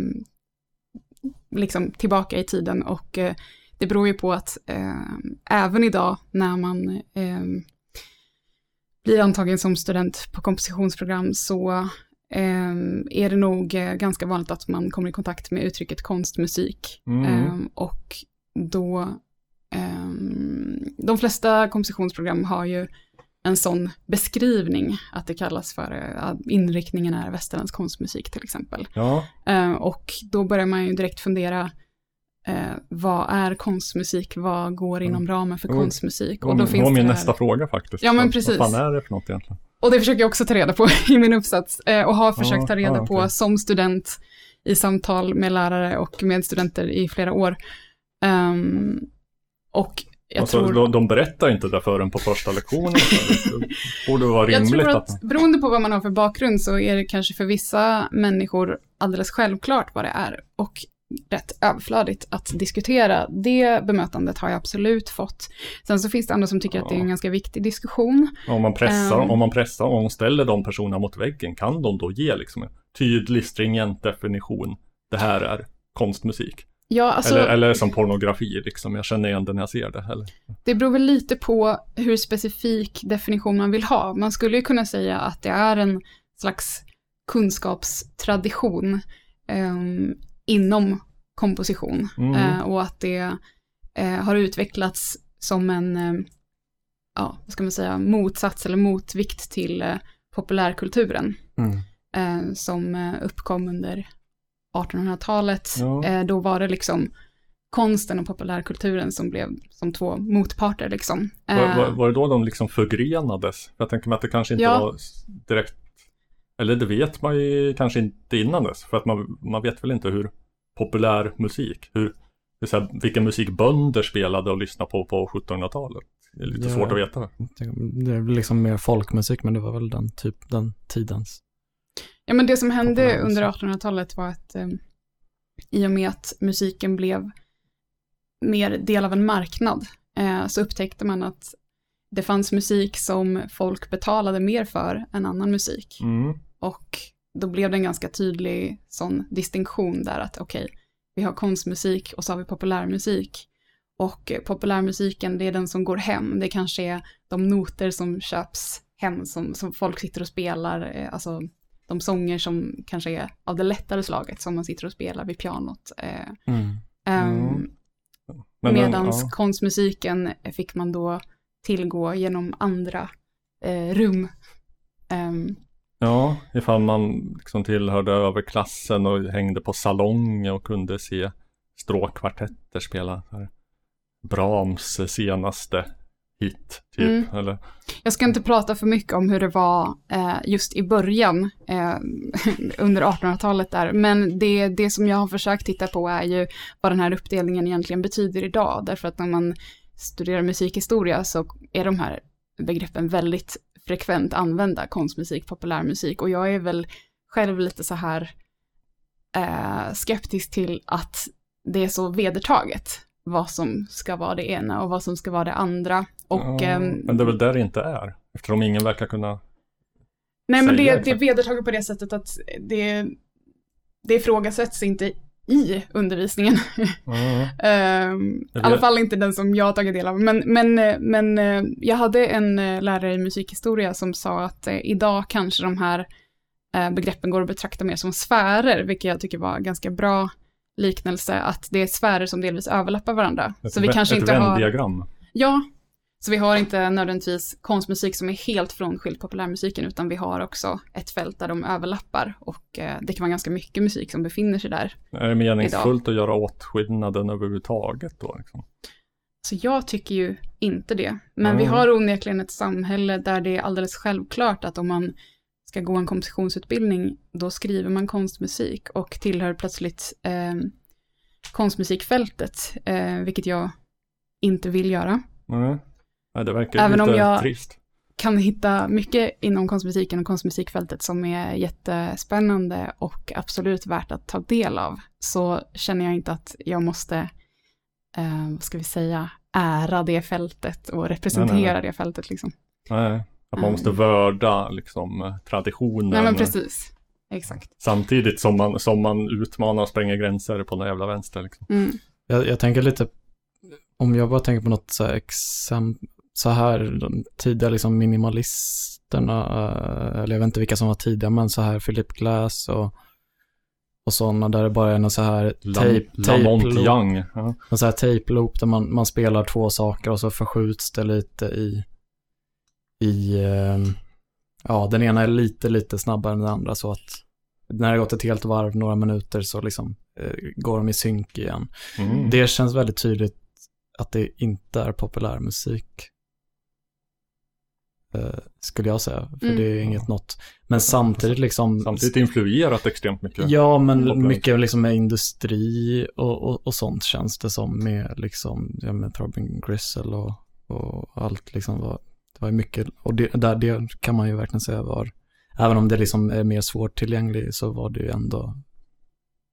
liksom tillbaka i tiden och eh, det beror ju på att eh, även idag när man eh, blir antagen som student på kompositionsprogram så eh, är det nog eh, ganska vanligt att man kommer i kontakt med uttrycket konstmusik. Mm. Eh, och då, eh, de flesta kompositionsprogram har ju en sån beskrivning att det kallas för eh, att inriktningen är västerländsk konstmusik till exempel. Ja, och då börjar man ju direkt fundera, eh, vad är konstmusik, vad går inom ramen för konstmusik? Och då det finns var min nästa fråga faktiskt. Ja, men precis. Vad fan är det för något egentligen? Och det försöker jag också ta reda på i min uppsats eh, och har försökt ta reda ah, på som student i samtal med lärare och med studenter i flera år. Ehm, och jag alltså, tror... de, berättar inte det förrän på första lektionen. det borde vara Jag rimligt tror att... att beroende på vad man har för bakgrund så är det kanske för vissa människor alldeles självklart vad det är och rätt överflödigt att diskutera. Det bemötandet har jag absolut fått. Sen så finns det andra som tycker att det är en Ja. ganska viktig diskussion. Om man pressar, Ehm. om man pressar och ställer de personerna mot väggen, kan de då ge liksom en tydlig, stringent definition? Det här är konstmusik. Ja, alltså, eller, eller som pornografi, liksom. Jag känner igen det när jag ser det. Eller? det beror väl lite på hur specifik definition man vill ha. Man skulle ju kunna säga att det är en slags kunskapstradition ehm, inom komposition. Mm. Eh, och att det eh, har utvecklats som en, eh, ja, vad ska man säga, motsats eller motvikt till eh, populärkulturen. Mm. Eh, som eh, uppkom under 1800-talet. Ja. Då var det liksom konsten och populärkulturen som blev som två motparter liksom. Var, var, var det då de liksom förgrenades? För jag tänker mig att det kanske inte Ja. var direkt Eller det vet man ju kanske inte innan dess. För att man, man vet väl inte hur populär musik, hur, så här, vilken musik bönder spelade och lyssnade på på 1700-talet. Det är lite Ja. svårt att veta. Det är liksom mer folkmusik, men det var väl den typ, den tidens. Ja, men det som hände under musik. 1800-talet var att eh, i och med att musiken blev mer del av en marknad eh, så upptäckte man att det fanns musik som folk betalade mer för än annan musik. Mm. Och då blev det en ganska tydlig sån distinktion där att okej, vi har konstmusik och så har vi populärmusik. Och eh, populärmusiken, det är den som går hem. Det kanske är de noter som köps hem, som, som folk sitter och spelar, eh, alltså de sånger som kanske är av det lättare slaget, som man sitter och spelar vid pianot. Eh, Mm. ehm, Mm. Medans ja. konstmusiken fick man då tillgå genom andra eh, rum. Ehm, Ja, ifall man liksom tillhörde överklassen och hängde på salong och kunde se stråkkvartetter spela här Brahms senaste hit, typ. Mm. Eller, Jag ska inte prata för mycket om hur det var eh, just i början eh, under 1800-talet där, men det, det som jag har försökt titta på är ju vad den här uppdelningen egentligen betyder idag, därför att när man studerar musikhistoria så är de här begreppen väldigt frekvent använda, konstmusik, populärmusik, och jag är väl själv lite så här eh, skeptisk till att det är så vedertaget vad som ska vara det ena och vad som ska vara det andra. Och, ja, ehm, men det är väl där det inte är. Eftersom ingen verkar kunna Nej, men det, det är vedertaget på det sättet att det, det ifrågasätts inte i undervisningen. Ja. Ehm, I alla fall inte den som jag har tagit del av. Men, men, eh, men eh, jag hade en eh, lärare i musikhistoria som sa att idag kanske de här begreppen går att betrakta mer som sfärer, vilket jag tycker var ganska bra liknelse att det är sfärer som delvis överlappar varandra. Ett, så vi kanske ett inte har... Venn-diagram. Ja, så vi har inte nödvändigtvis konstmusik som är helt frånskild populärmusiken, utan vi har också ett fält där de överlappar och eh, det kan vara ganska mycket musik som befinner sig där. Är det meningsfullt att göra åtskillnaden överhuvudtaget då? Liksom? Så jag tycker ju inte det. Men vi Mm. har onekligen ett samhälle där det är alldeles självklart att om man ska gå en kompositionsutbildning, då skriver man konstmusik och tillhör plötsligt eh, konstmusikfältet, eh, vilket jag inte vill göra. Mm. Nej, det verkar Även om lite jag- trist. Kan hitta mycket inom konstmusiken och konstmusikfältet som är jättespännande och absolut värt att ta del av, så känner jag inte att jag måste, eh, vad ska vi säga, ära det fältet och representera Nej, nej, nej. det fältet liksom. Nej, att man måste Mm. vörda liksom traditionen. Nej men precis, exakt. Samtidigt som man, som man utmanar och spränger gränser på den jävla vänster. Liksom. Mm. Jag, jag tänker lite, om jag bara tänker på något exempel, så här, de tidiga liksom minimalisterna, eh, eller jag vet inte vilka som var tidiga, men så här Philip Glass och, och sådana där det bara är en så här tape, Lam- tape Young. Ja. en så här tape loop där man, man spelar två saker och så förskjuts det lite i, i, eh, ja den ena är lite, lite snabbare än den andra så att när det har gått ett helt varv, några minuter, så liksom eh, går de i synk igen. Mm. Det känns väldigt tydligt att det inte är populärmusik. Eh, skulle jag säga, för Mm. det är inget något. Men samtidigt liksom... Samtidigt influerat extremt mycket. Ja, men Populär. mycket liksom med industri och, och, och sånt känns det som med liksom, ja med Throbbing Gristle och, och allt liksom var, det var mycket, och det, där, det kan man ju verkligen säga var, även om det liksom är mer svårtillgänglig så var det ju ändå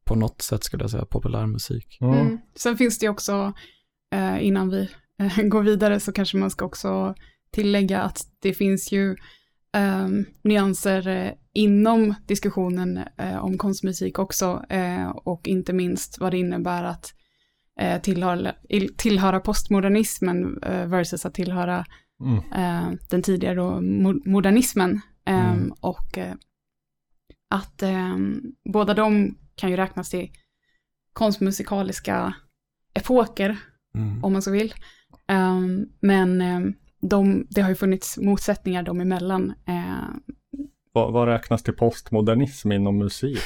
på något sätt skulle jag säga populärmusik. Mm. Mm. Sen finns det ju också, eh, innan vi eh, går vidare, så kanske man ska också tillägga att det finns ju eh, nyanser inom diskussionen eh, om konstmusik också, eh, och inte minst vad det innebär att eh, tillhöra, il- tillhöra postmodernismen eh, versus att tillhöra Mm. eh, den tidigare då, mo- modernismen. Eh, Mm. Och eh, att eh, båda de kan ju räknas till konstmusikaliska epoker, Mm. om man så vill. Men de, det har ju funnits motsättningar dem emellan. Eh, Vad, vad räknas till postmodernism inom musik?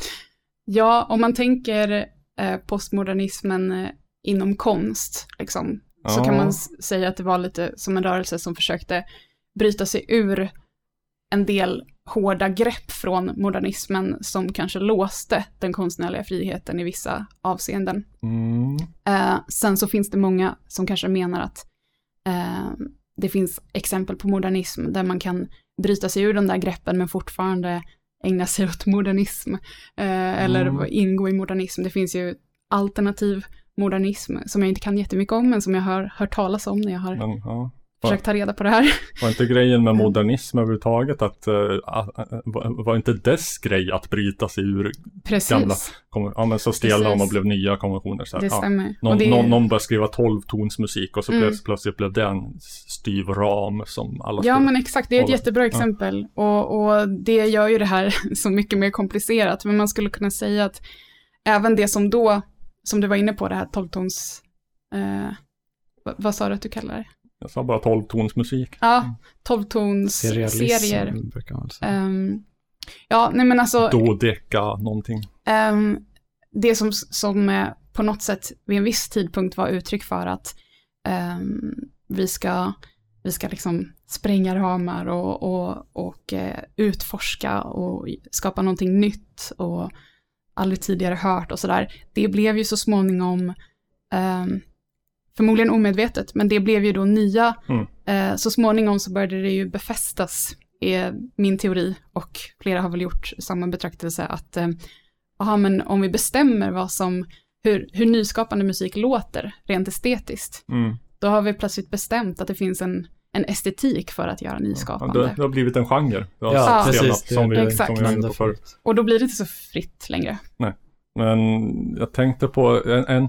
ja, om man tänker eh, postmodernismen eh, inom konst, liksom, så Ja. kan man säga att det var lite som en rörelse som försökte bryta sig ur en del hårda grepp från modernismen som kanske låste den konstnärliga friheten i vissa avseenden. Mm. Eh, sen så finns det många som kanske menar att det finns exempel på modernism där man kan bryta sig ur de där greppen men fortfarande ägna sig åt modernism eh, eller Mm. ingå i modernism. Det finns ju alternativ modernism som jag inte kan jättemycket om men som jag har hört talas om när jag har Men, ja. Försökt ta reda på det här. Var inte grejen med modernism överhuvudtaget att, uh, var, inte dess grej att bryta sig ur, Precis, Gamla. ja men så stelnade de och Precis. blev nya konventioner. Så här, det ja. stämmer. Någon, och det någon, någon började skriva 12-tonsmusik och så Mm. plötsligt, blev det en styv ram som alla Ja, men exakt. Det är ett hålla. jättebra exempel. Och, och det gör ju det här så mycket mer komplicerat. Men man skulle kunna säga att även det som då, som du var inne på, det här 12-tons... Eh, vad, vad sa du att du kallar det? Jag sa bara 12-tonsmusik. Ja, 12-tons Serialism serier. brukar man säga. Ehm, ja, nej men alltså, Dodeka någonting. ehm, det som, som eh, på något sätt vid en viss tidpunkt var uttryck för att ehm, vi ska, vi ska liksom spränga ramar och, och, och eh, utforska och skapa någonting nytt och aldrig tidigare hört och sådär. Det blev ju så småningom, ehm, förmodligen omedvetet, men det blev ju då nya, Mm. eh, så småningom så började det ju befästas, är min teori, och flera har väl gjort samma betraktelse, att eh, aha, men om vi bestämmer vad som, hur, hur nyskapande musik låter rent estetiskt, Mm. då har vi plötsligt bestämt att det finns en, en estetik för att göra Ja, nyskapande. det, det har blivit en genre. Ja, stelnat, precis. Det- Som vi, Exakt. som vi. Och då blir det inte så fritt längre. Men jag tänkte på en, en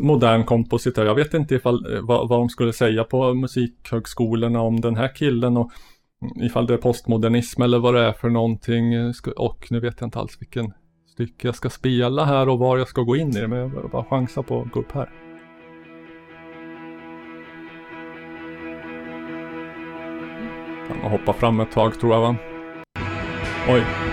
modern kompositör. Jag vet inte ifall, eh, vad, vad de skulle säga på musikhögskolorna om den här killen och ifall det är postmodernism eller vad det är för någonting. Eh, och nu vet jag inte alls vilken stycke jag ska spela här och var jag ska gå in i det. Men jag bara chansa på att gå upp här. Kan man hoppa fram ett tag tror jag va? Oj.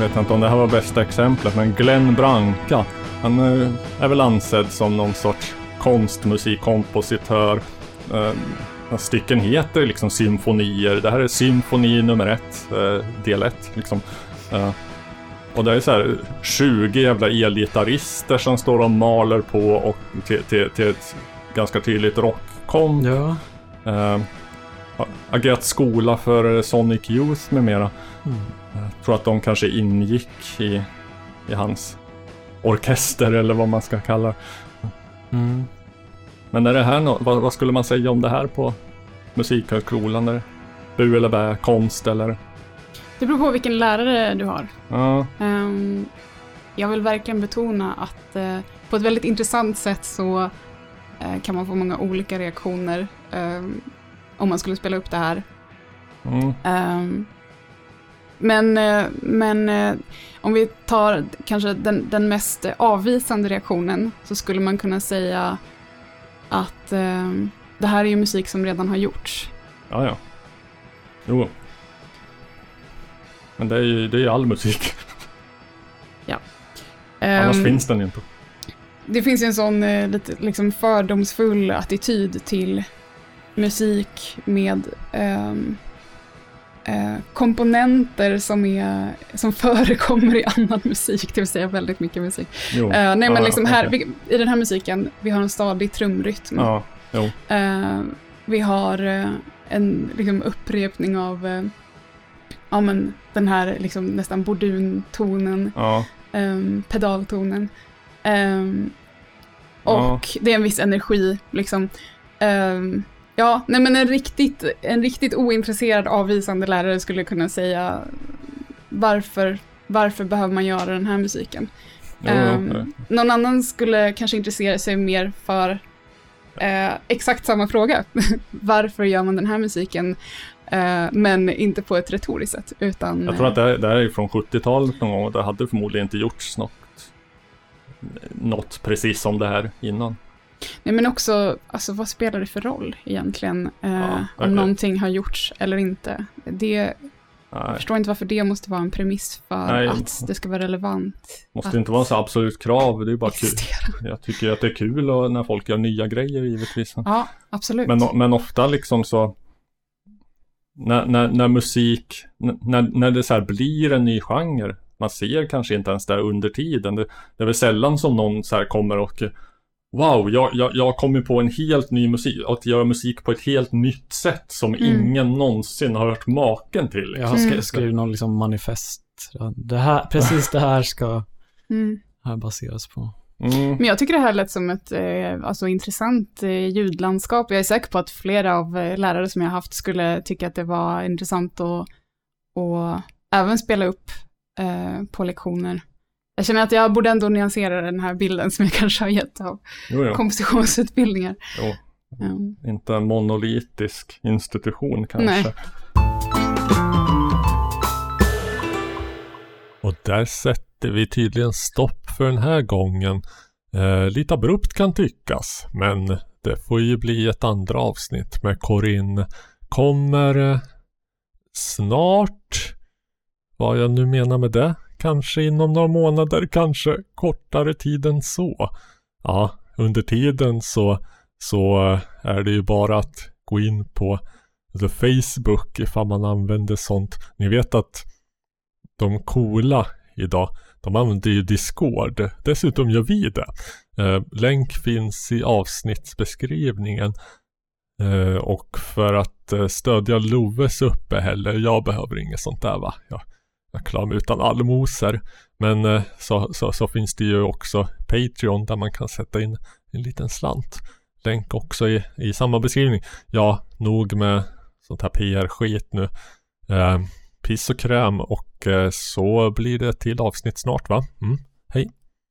Vet inte om det här var bästa exemplet, men Glenn Branca. Han eh, är väl ansedd som någon sorts konstmusikkompositör. Eh, stycken heter liksom symfonier. Det här är symfoni nummer ett, eh, del ett. Liksom. Och det är så här 20 jävla elgitarrister som står och maler på och till, till, till ett ganska tydligt rockkomp. Ja. Har agerat skola för Sonic Youth med mera. Mm. Jag tror att de kanske ingick i, i hans orkester eller vad man ska kalla det. Mm. Men är det här nå- vad, vad skulle man säga om det här på Musikhögskolan? Är det bu eller bä, konst eller? Det beror på vilken lärare du har. Ja, Ehm, jag vill verkligen betona att eh, på ett väldigt intressant sätt så eh, kan man få många olika reaktioner ehm, om man skulle spela upp det här. mm, Ehm, men eh, men eh, om vi tar kanske den, den mest avvisande reaktionen så skulle man kunna säga att ehm, det här är ju musik som redan har gjorts. ja, ja. Jo. Men det är ju det är all musik. Annars Ehm, finns den ju inte. Det finns ju en sån eh, lite liksom fördomsfull attityd till musik med ehm, eh, komponenter som, är, som förekommer i annan musik, det vill säga väldigt mycket musik. Jo. Eh, nej men liksom här, okej. vi, i den här musiken, vi har en stadig trumrytm. Jo. Eh, vi har eh, en liksom, upprepning av eh, ja, men, den här liksom, nästan borduntonen um, pedaltonen. Ehm, och det är en viss energi liksom. Ehm, ja, nej men en riktigt, en riktigt ointresserad avvisande lärare skulle kunna säga varför, varför behöver man göra den här musiken? Ehm, jo. någon annan skulle kanske intressera sig mer för eh, exakt samma fråga. varför gör man den här musiken? Eh, men inte på ett retoriskt sätt, utan... Jag tror att det här, det här är från 70-talet någon gång och det hade förmodligen inte gjorts något, något precis som det här innan. Nej men också, alltså vad spelar det för roll egentligen? Eh, Ja, om någonting har gjorts eller inte. Det, jag förstår inte varför det måste vara en premiss för Nej. att det ska vara relevant. måste att inte vara så absolut krav, det är bara kul. Jag tycker att det är kul och när folk gör nya grejer givetvis. Ja, absolut. Men, men ofta liksom så när, när, när musik, när, när det så här blir en ny genre, man ser kanske inte ens det under tiden. Det, det är väl sällan som någon så här kommer och Wow, jag, jag, jag har kommit på en helt ny musik, att göra musik på ett helt nytt sätt som Mm. ingen någonsin har hört maken till. Jag har sk- Mm. skrivit någon liksom manifest. Det här, precis det här ska mm. här baseras på. Mm, Men jag tycker det här lät som ett eh, alltså, intressant eh, ljudlandskap. Jag är säker på att flera av eh, lärare som jag haft skulle tycka att det var intressant att och även spela upp eh, på lektioner. Jag känner att jag borde ändå nyansera den här bilden som jag kanske har gett av jo, jo. kompositionsutbildningar. Jo. Mm. Inte en monolitisk institution kanske. Nej. Och där sätter vi tydligen stopp för den här gången. Eh, lite abrupt kan tyckas, men det får ju bli ett andra avsnitt med Corinne. Kommer eh, snart, vad jag nu menar med det, kanske inom några månader, kanske kortare tid än så. Ja, under tiden så, så är det ju bara att gå in på the Facebook ifall man använder sånt. Ni vet att de coola idag, de använder ju Discord. Dessutom gör vi det. Eh, länk finns i avsnittsbeskrivningen. Eh, och för att eh, stödja Loves uppehälle, jag behöver inget sånt där va. Jag, reklam utan allmosor. Men eh, så, så, så finns det ju också Patreon där man kan sätta in en liten slant. Länk också i, i samma beskrivning. Ja, nog med sånt här PR-skit nu. Eh, piss och kräm och eh, så blir det till avsnitt snart va? Mm. Hej!